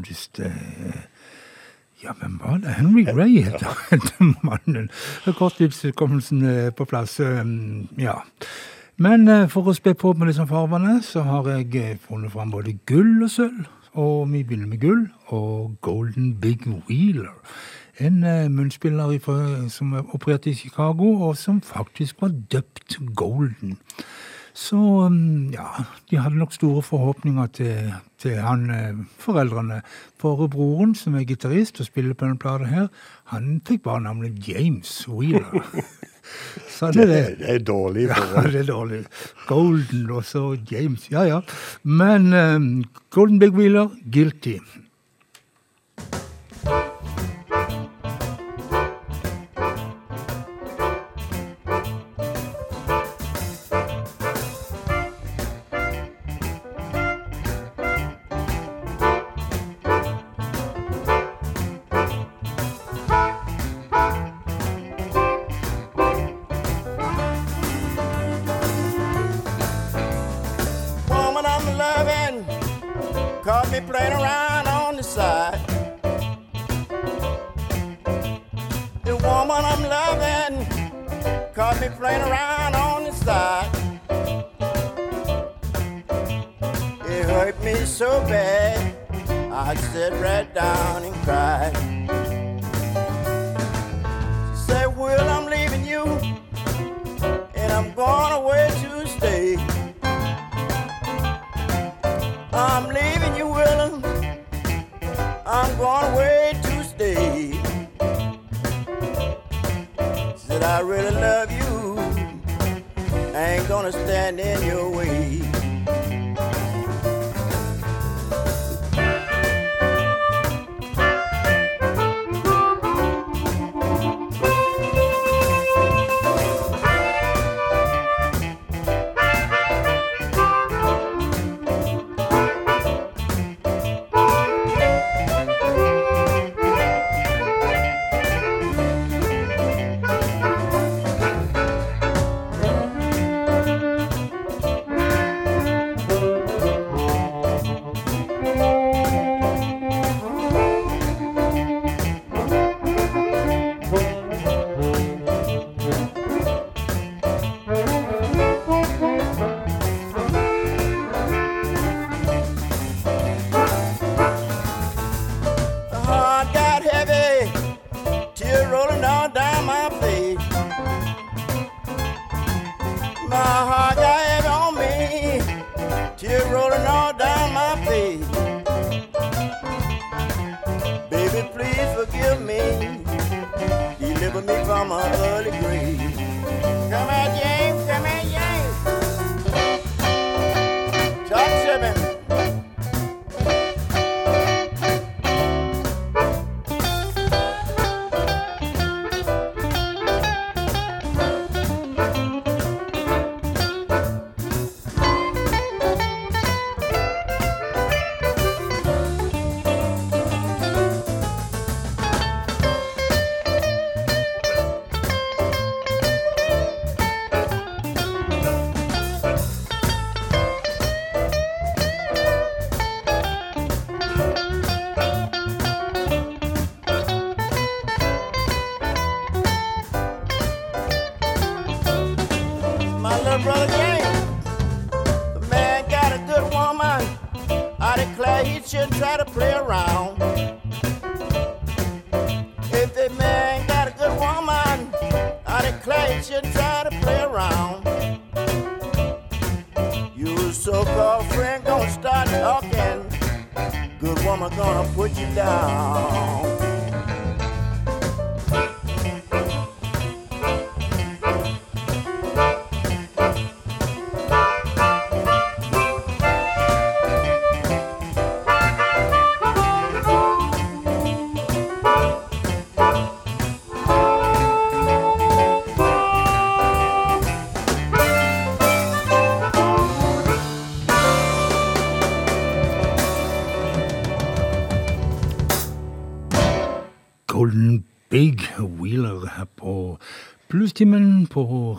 Den godeste Ja, hvem var det? Henry Gray heter mannen. Korttidshukommelsen er på plass. um, Ja. Men eh, for å spe på med disse farvene, så har jeg eh, funnet fram både gull og sølv. Og vi begynner med gull og Golden Big Wheeler. En munnspiller som opererte i Chicago, og som faktisk var døpt Golden. Så um, ja, de hadde nok store forhåpninger til, til han eh, foreldrene. For broren, som er gitarist og spiller på denne plata her, han fikk bare navnet James Wheeler. Er det. Det, det er dårlig Ja, det er dårlig. Golden og så James. Ja, ja. Men um, Golden Big Wheeler, guilty.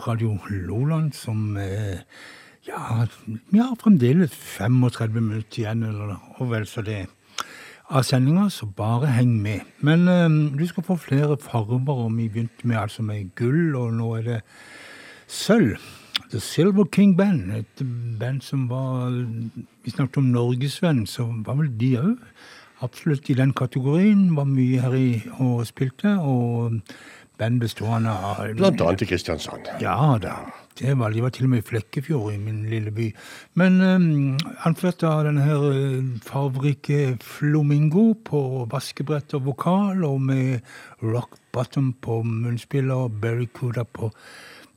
Radio Loland, som eh, Ja, vi har fremdeles 35 minutter igjen, eller og vel så det, av sendinga, så bare heng med. Men eh, du skal få flere farger, og vi begynte med altså med gull, og nå er det sølv. The Silver King Band, et band som var Vi snakket om Norgesvenn, så var vel de òg absolutt i den kategorien. Var mye her i og spilte, og band bestående av Blant annet i Kristiansand. Ja da. Det var, de var til og med i Flekkefjord, i min lille by. Men um, anført av denne her eh, farverike Flamingo på vaskebrett og vokal, og med Rock Bottom på munnspill og Barracuda på,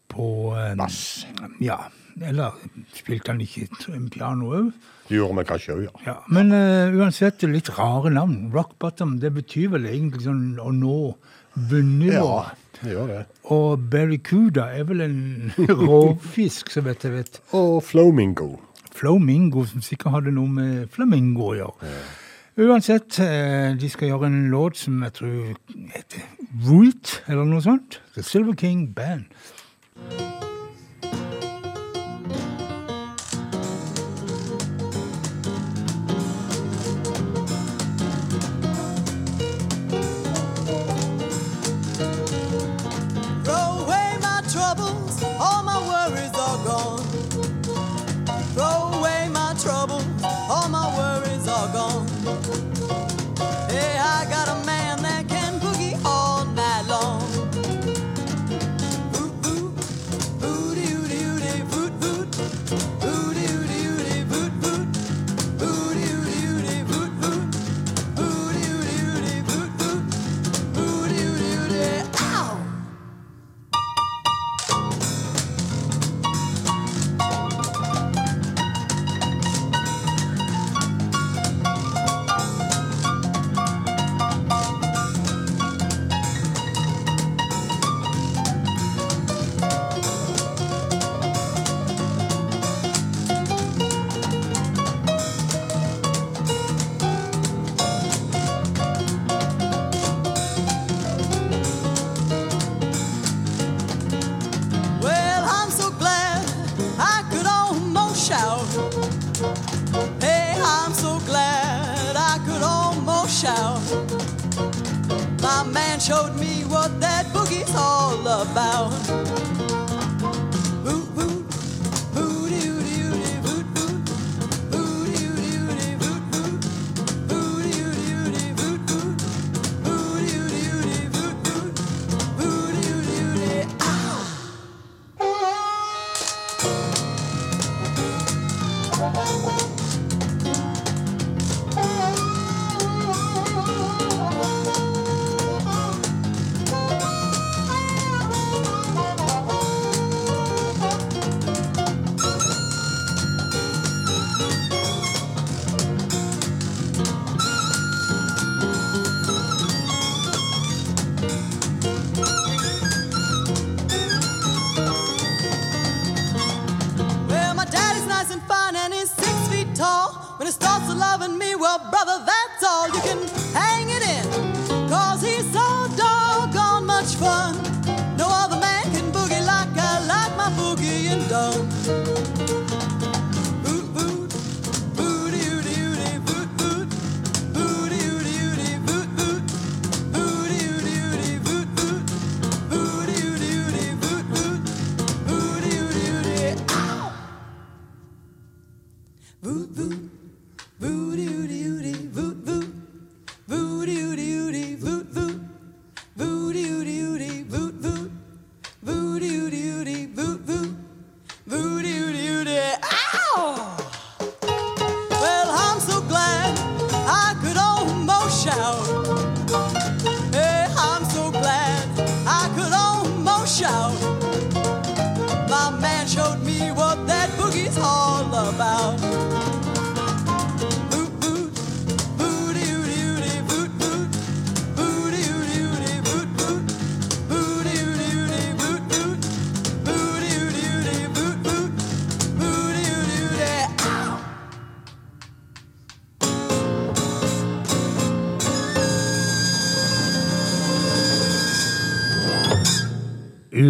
på um, Bass. Ja. Eller spilte han ikke piano òg? Det gjorde vi kanskje òg, ja. Ja, men uh, uansett, litt rare navn. Rock bottom, det betyr vel egentlig sånn å nå bunnivå. Ja, det gjør det. Og barracuda er vel en rovfisk, så vidt jeg vet. Og flamingo. Flamingo, som sikkert hadde noe med flamingo å gjøre. Uansett, eh, de skal gjøre en låt som jeg tror heter Root, eller noe sånt. The Silver King Band.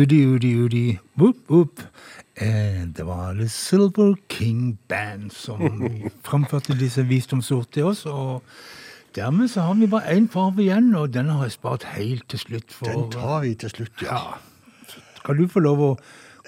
Udi, udi, udi, whoop, whoop. Eh, det var The Silver King Band som framførte disse visdomsord til oss. Og dermed så har vi bare én farve igjen, og den har jeg spart helt til slutt. For, Den tar vi til slutt, ja. Skal du få lov å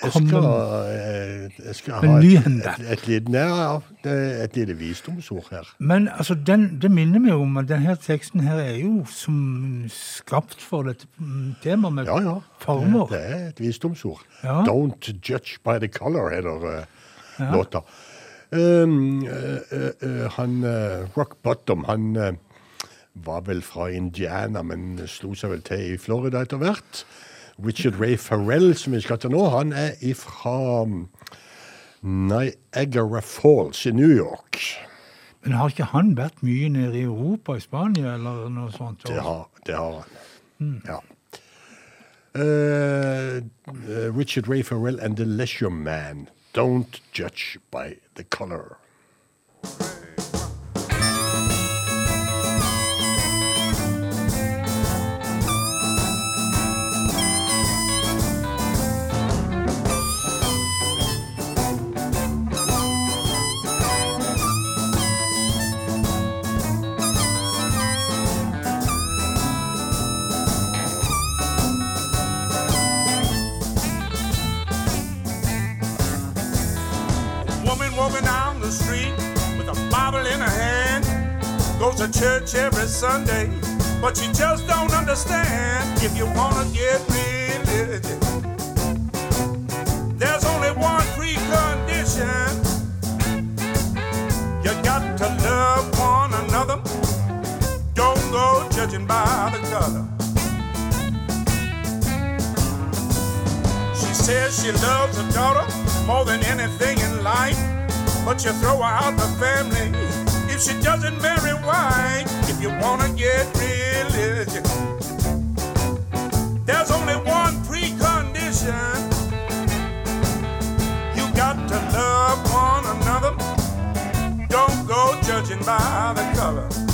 Jeg skal, eh, jeg skal ha et, et, et, lite, ja, det et lite visdomsord her. Men altså, den, det minner meg om at denne teksten her er jo som skapt for dette mm, temaet med Ja, ja. former. Det, det er et visdomsord. Ja. Don't judge by the color, heter uh, låta. Um, uh, uh, eh, han eh, Rock Bottom, han eh, var vel fra Indiana, men slo seg vel til i Florida etter hvert. Richard Ray Farrell, som vi skal til nå, han er ifra Niagara Falls i New York. Men har ikke han vært mye nede i Europa, i Spania, eller noe sånt? Det har, det har han. Mm. Ja. Eh, Richard Ray Farrell and The Leisure Man. Don't judge by the color. Sunday, but you just don't understand. If you wanna get religion, there's only one precondition. You got to love one another. Don't go judging by the color. She says she loves her daughter more than anything in life. But you throw her out the family if she doesn't marry white. If you wanna get religion, there's only one precondition. You got to love one another. Don't go judging by the color.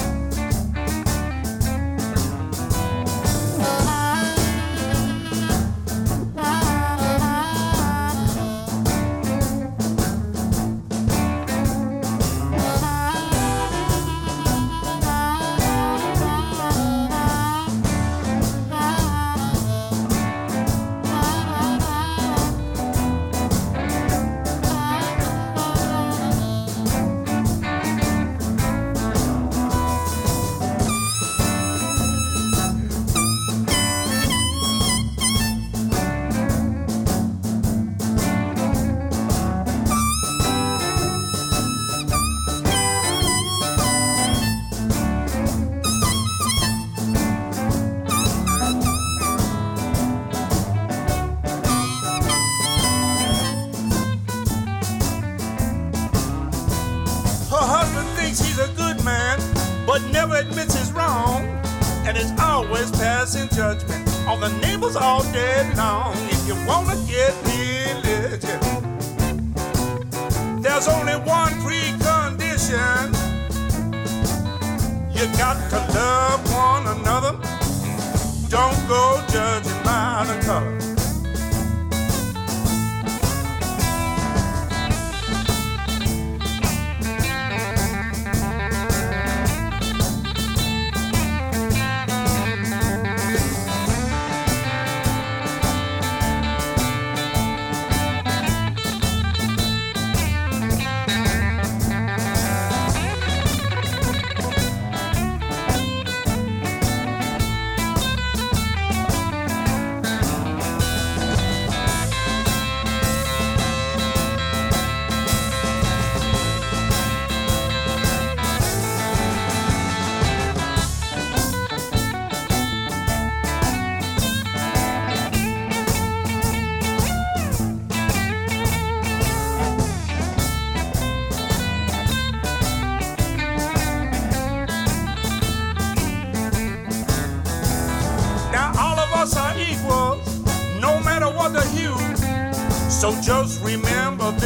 dead now.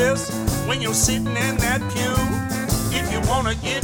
This when you're sitting in that pew. If you wanna get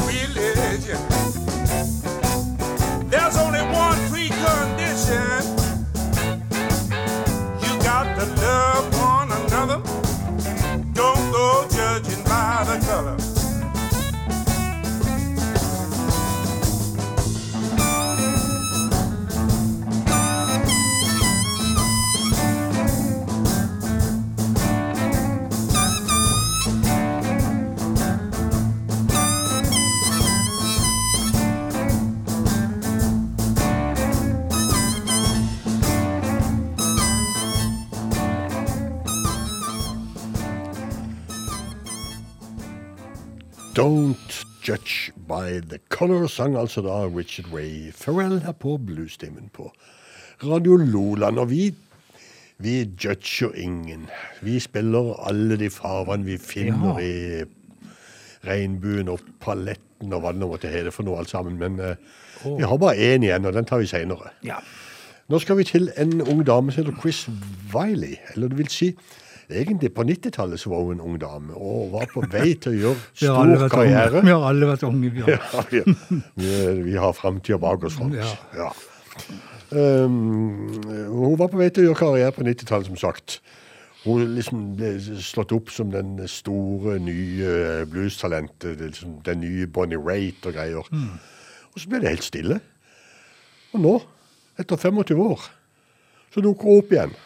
Color sang altså da Richard Ray Farrell her på bluestimen på Radio Loland. Og vi, vi judger ingen. Vi spiller alle de farvene vi finner i regnbuen og paletten og hva det nå måtte hete for noe alt sammen. Men uh, oh. vi har bare én igjen, og den tar vi seinere. Ja. Nå skal vi til en ung dame som heter Chris Wiley. Eller det vil si, egentlig på 90-tallet så var hun en ung dame, og var på vei til å gjøre har stor karriere. unge. Vi har alle vært unge. Vi har. Ja, vi, vi, vi har framtida bak oss. Frans. Ja. Ja. Um, hun var på vei til å gjøre karriere på 90-tallet, som sagt. Hun liksom ble slått opp som den store, nye bluestalentet. Liksom den nye Bonnie Raitt og greier. Mm. Og så ble det helt stille. Og nå, etter 25 år, så dukker hun opp igjen.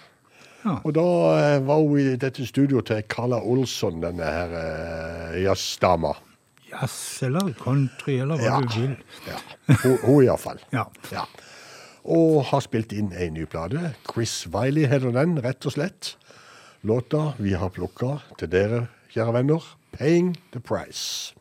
Ja. Og da eh, var hun i dette studioet til Carla Olsson, denne her uh, jazzdama. Jazz eller country eller hva Ja. du vil. Ja. Hun, hun iallfall. Ja. Ja. Og har spilt inn ei ny plate. Chris Wiley heter den, rett og slett. Låta vi har plukka til dere, kjære venner, 'Paying the Price'.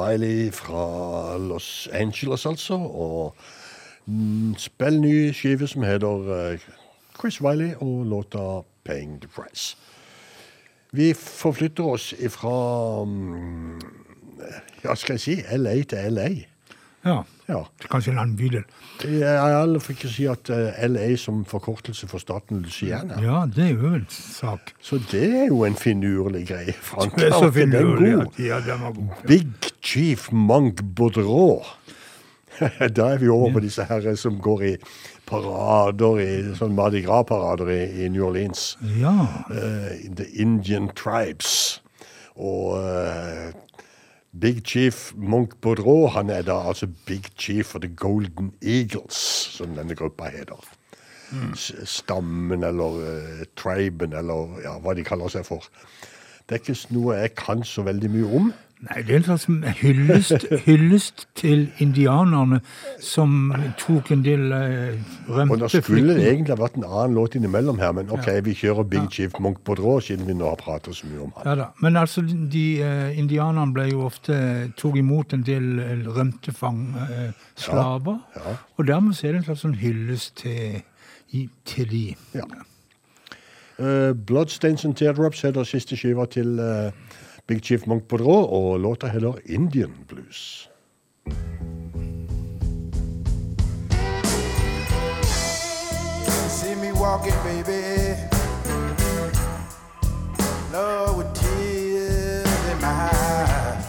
Wiley fra Los Angeles, altså. Og spiller spill ny skive som heter eh, Chris Wiley og låta 'Paying the Price'. Vi forflytter oss ifra mm, Ja, skal jeg si LA til LA. Ja. Ja. Kanskje en annen bydel. Jeg får ikke si at eh, LA som forkortelse for staten Luciana. Ja, det er jo en sak. Så det er jo en finurlig greie, Frank. Det er så finurlig, ja, den var god. Big Chief Monk Baudreau. da er vi over på disse her som går i parader, i sånn Mardi Gras-parader i, i New Orleans. Ja. Uh, the Indian Tribes. Og eh, Big Chief Monk Baudreau, han er da altså Big Chief for The Golden Eagles, som denne gruppa heter. Mm. Stammen eller uh, triben eller ja, hva de kaller seg for. Det er ikke noe jeg kan så veldig mye om. Nei, det er en slags hyllest, hyllest til indianerne som tok en del eh, rømte Og da skulle det egentlig vært en annen låt innimellom her, men OK, Ja. vi kjører Big Chief Monk drå, siden vi nå har pratet så mye om ham. Ja da. Men altså, de eh, indianerne ble jo ofte tok imot en del eh, rømte fang, eh, slaver. Ja, ja. Og dermed så er det en slags sånn hyllest til, i, til de. Ja. Eh, Bloodstains and Teardrops heter siste skiva til uh, Big Chief Monk på Drå, og låta heter Indian Blues. See me walking, baby. Lord, with tears in my eyes.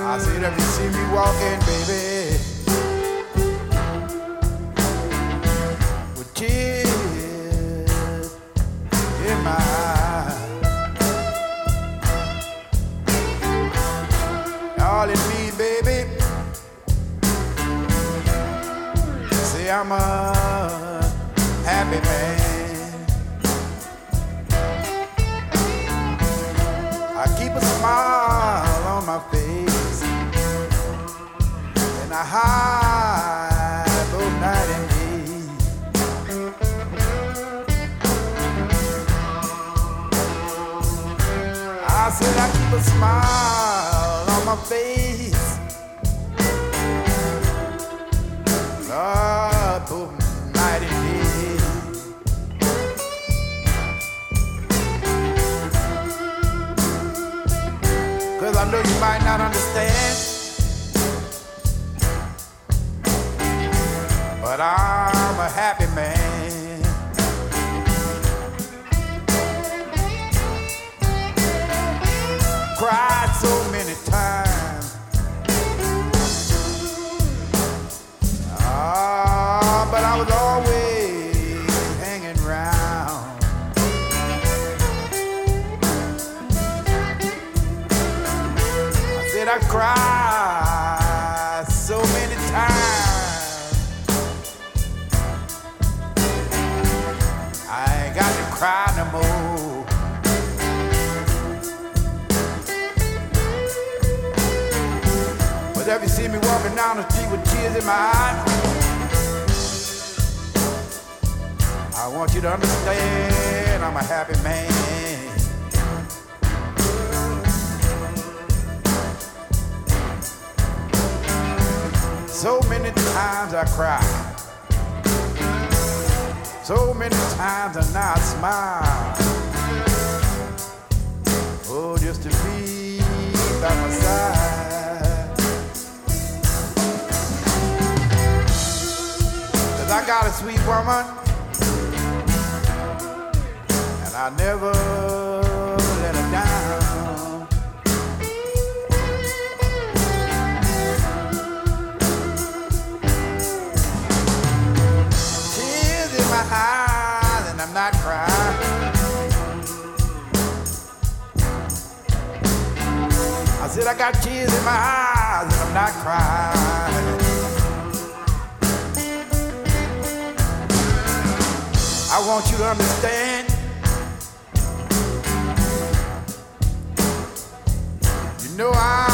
I said, if you see me walking, baby, I'm a happy man. I keep a smile on my face, and I hide both night and day. I said I keep a smile on my face. Lord, Cause I know you might not understand. But I'm a happy down the street with tears in my eyes, I want you to understand I'm a happy man. So many times I cry. So many times I not smile. Woman. And I never let her down. Tears in my eyes, and I'm not crying. I said I got tears in my eyes, and I'm not crying. Want you to understand. You know I'm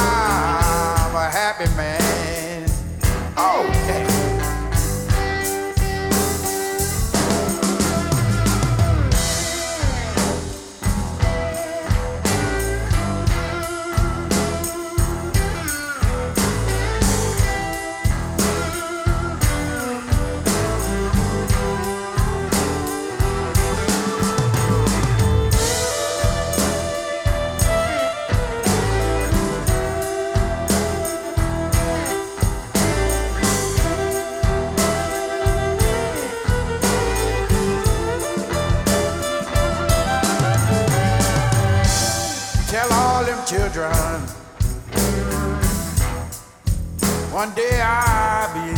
One day I'll be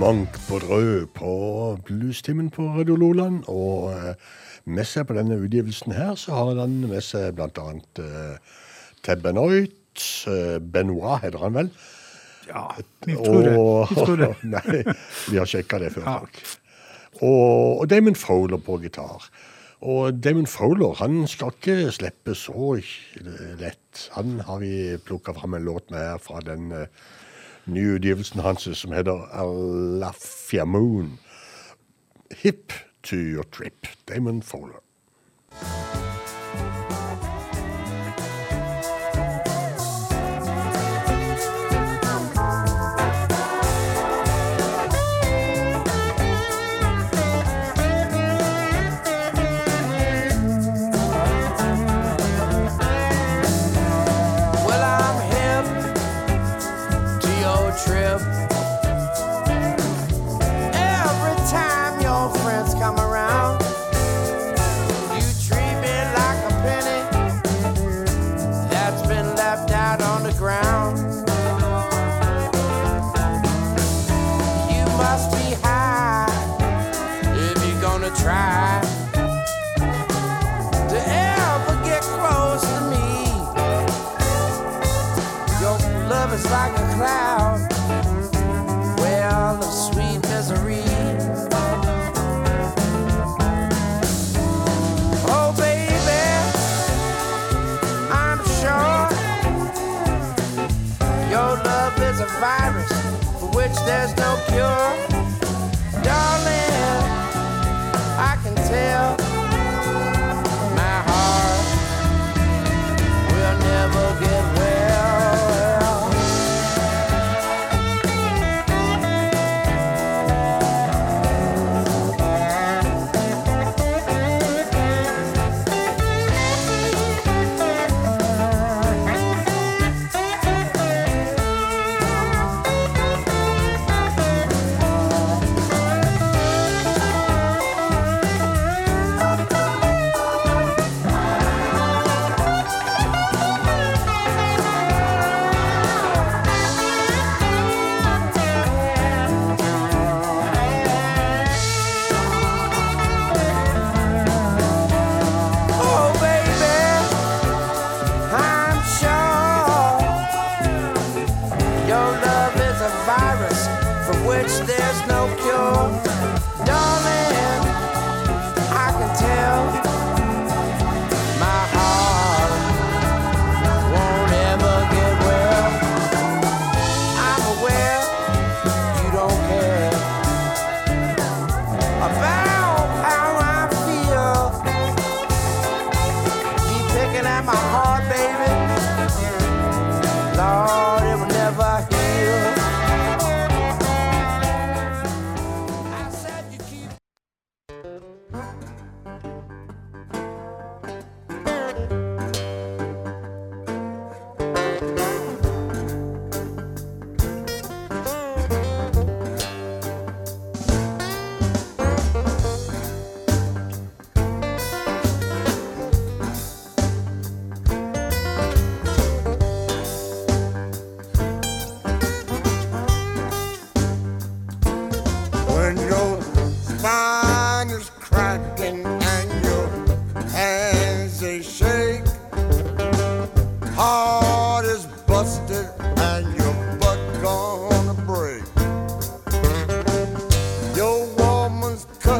Monk på Drø på bluestimen på Radio Loland. Og eh, med seg på denne utgivelsen her, så har han med seg annet eh, Ted Benoit. Eh, Benoit heter han vel? Ja, vi tror det. Vi tror det. Nei, vi har sjekka det før. Ja. Og, og Damon Fowler på gitar. Og Damon Fowler han skal ikke slippe så lett. Han har vi plukka fram en låt med her fra den eh, nye utgivelsen hans som heter Alafia Moon. Hip to your trip. Damon Fowler. There's no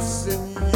trust in you.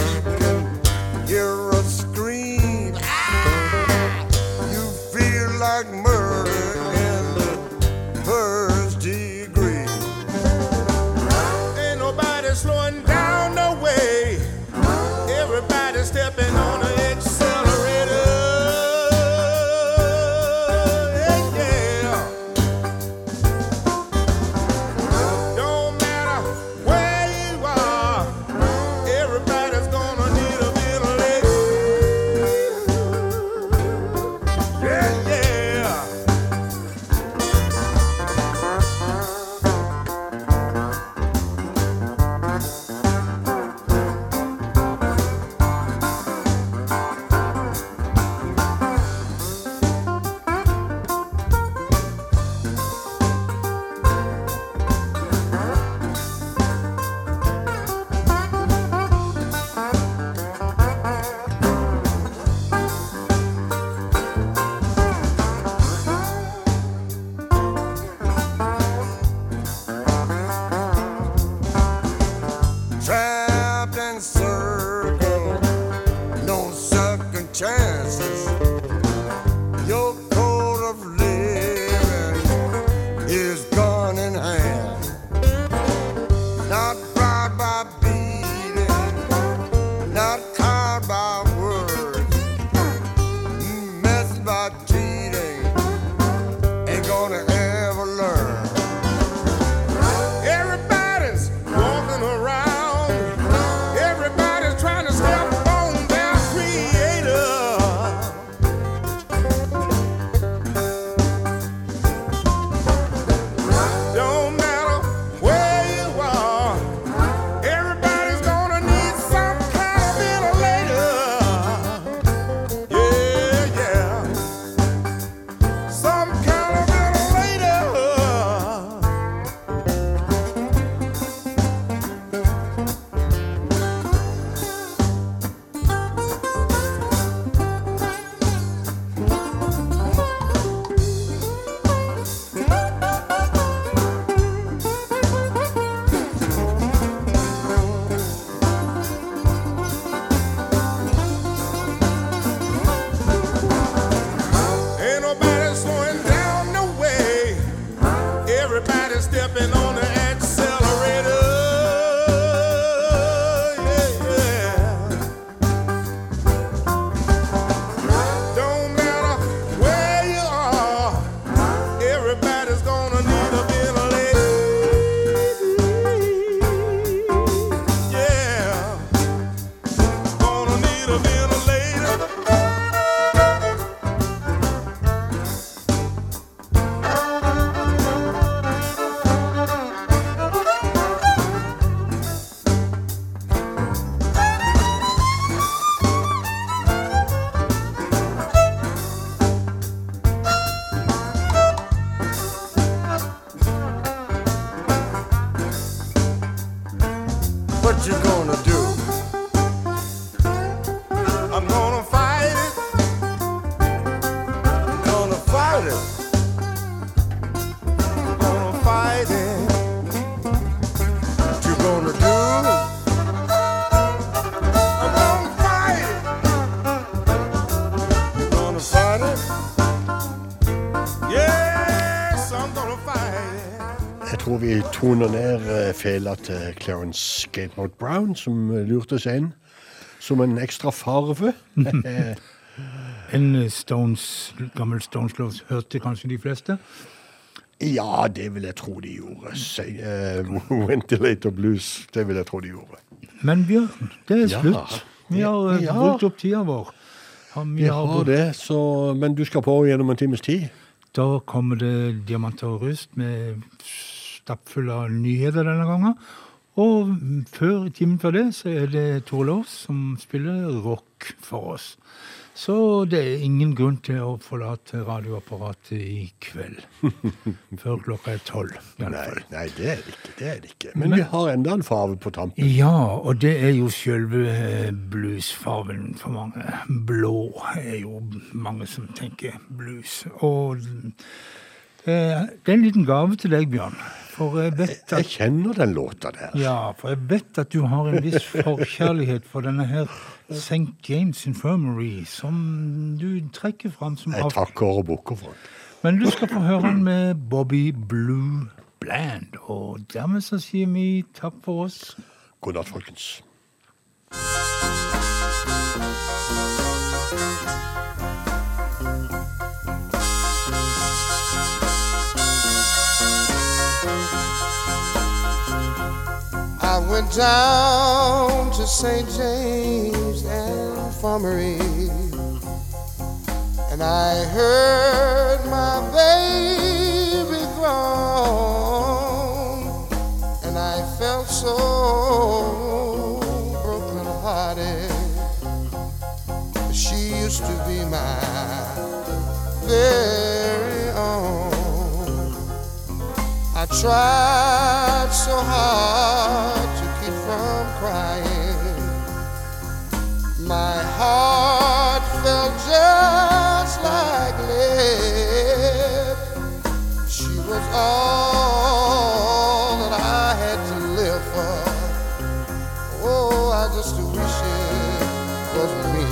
Tror vi toner ned eh, fela til Clarence Skateboard Brown, som eh, lurte seg inn som en ekstra farve. En eh, Stones, gammel Stones-låt hørte kanskje de fleste. ja, det vil jeg tro de gjorde. Eh, Ventilator Blues, det vil jeg tro de gjorde. Men Bjørn, det er slutt. Vi har Ja. brukt opp tida vår. Har- Vi har brukt- det, så, men du skal på gjennom en times tid. Da kommer det Diamanter og rust med stappfull av nyheter denne gangen. Og før timen før det så er det Tore Lås som spiller rock for oss. Så det er ingen grunn til å forlate radioapparatet i kveld. Før klokka er tolv. Nei, nei, det er det ikke. det er det ikke. Men, vi har enda en farve på tampen. Ja, og det er jo sjølve eh, bluesfarven for mange. Blå er jo mange som tenker blues. Og det er en liten gave til deg, Bjørn. For jeg vet Jeg kjenner den låta der. ja, for jeg vet at du har en viss forkjærlighet for denne her St. James Infirmary, som du trekker fram som Jeg takker og bukker for den. Men du skal få høre den med Bobby Blue Bland. Og dermed så sier vi takk for oss. God natt, folkens. Down to St. James Infirmary and I heard my baby groan and I felt so broken hearted. She used to be my very own. I tried so hard crying. My heart felt just like lead. She was all that I had to live for. Oh, I just wish it was me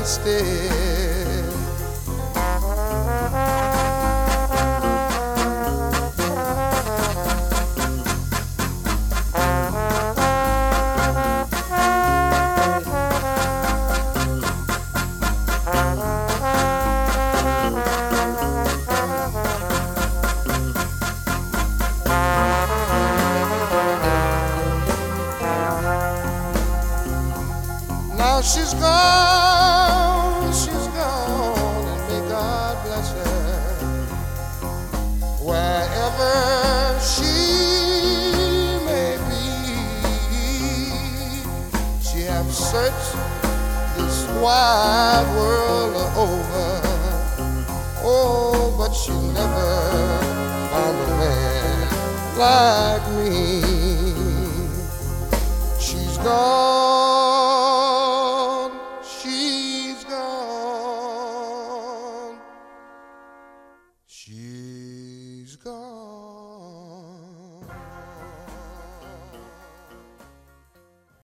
instead. Like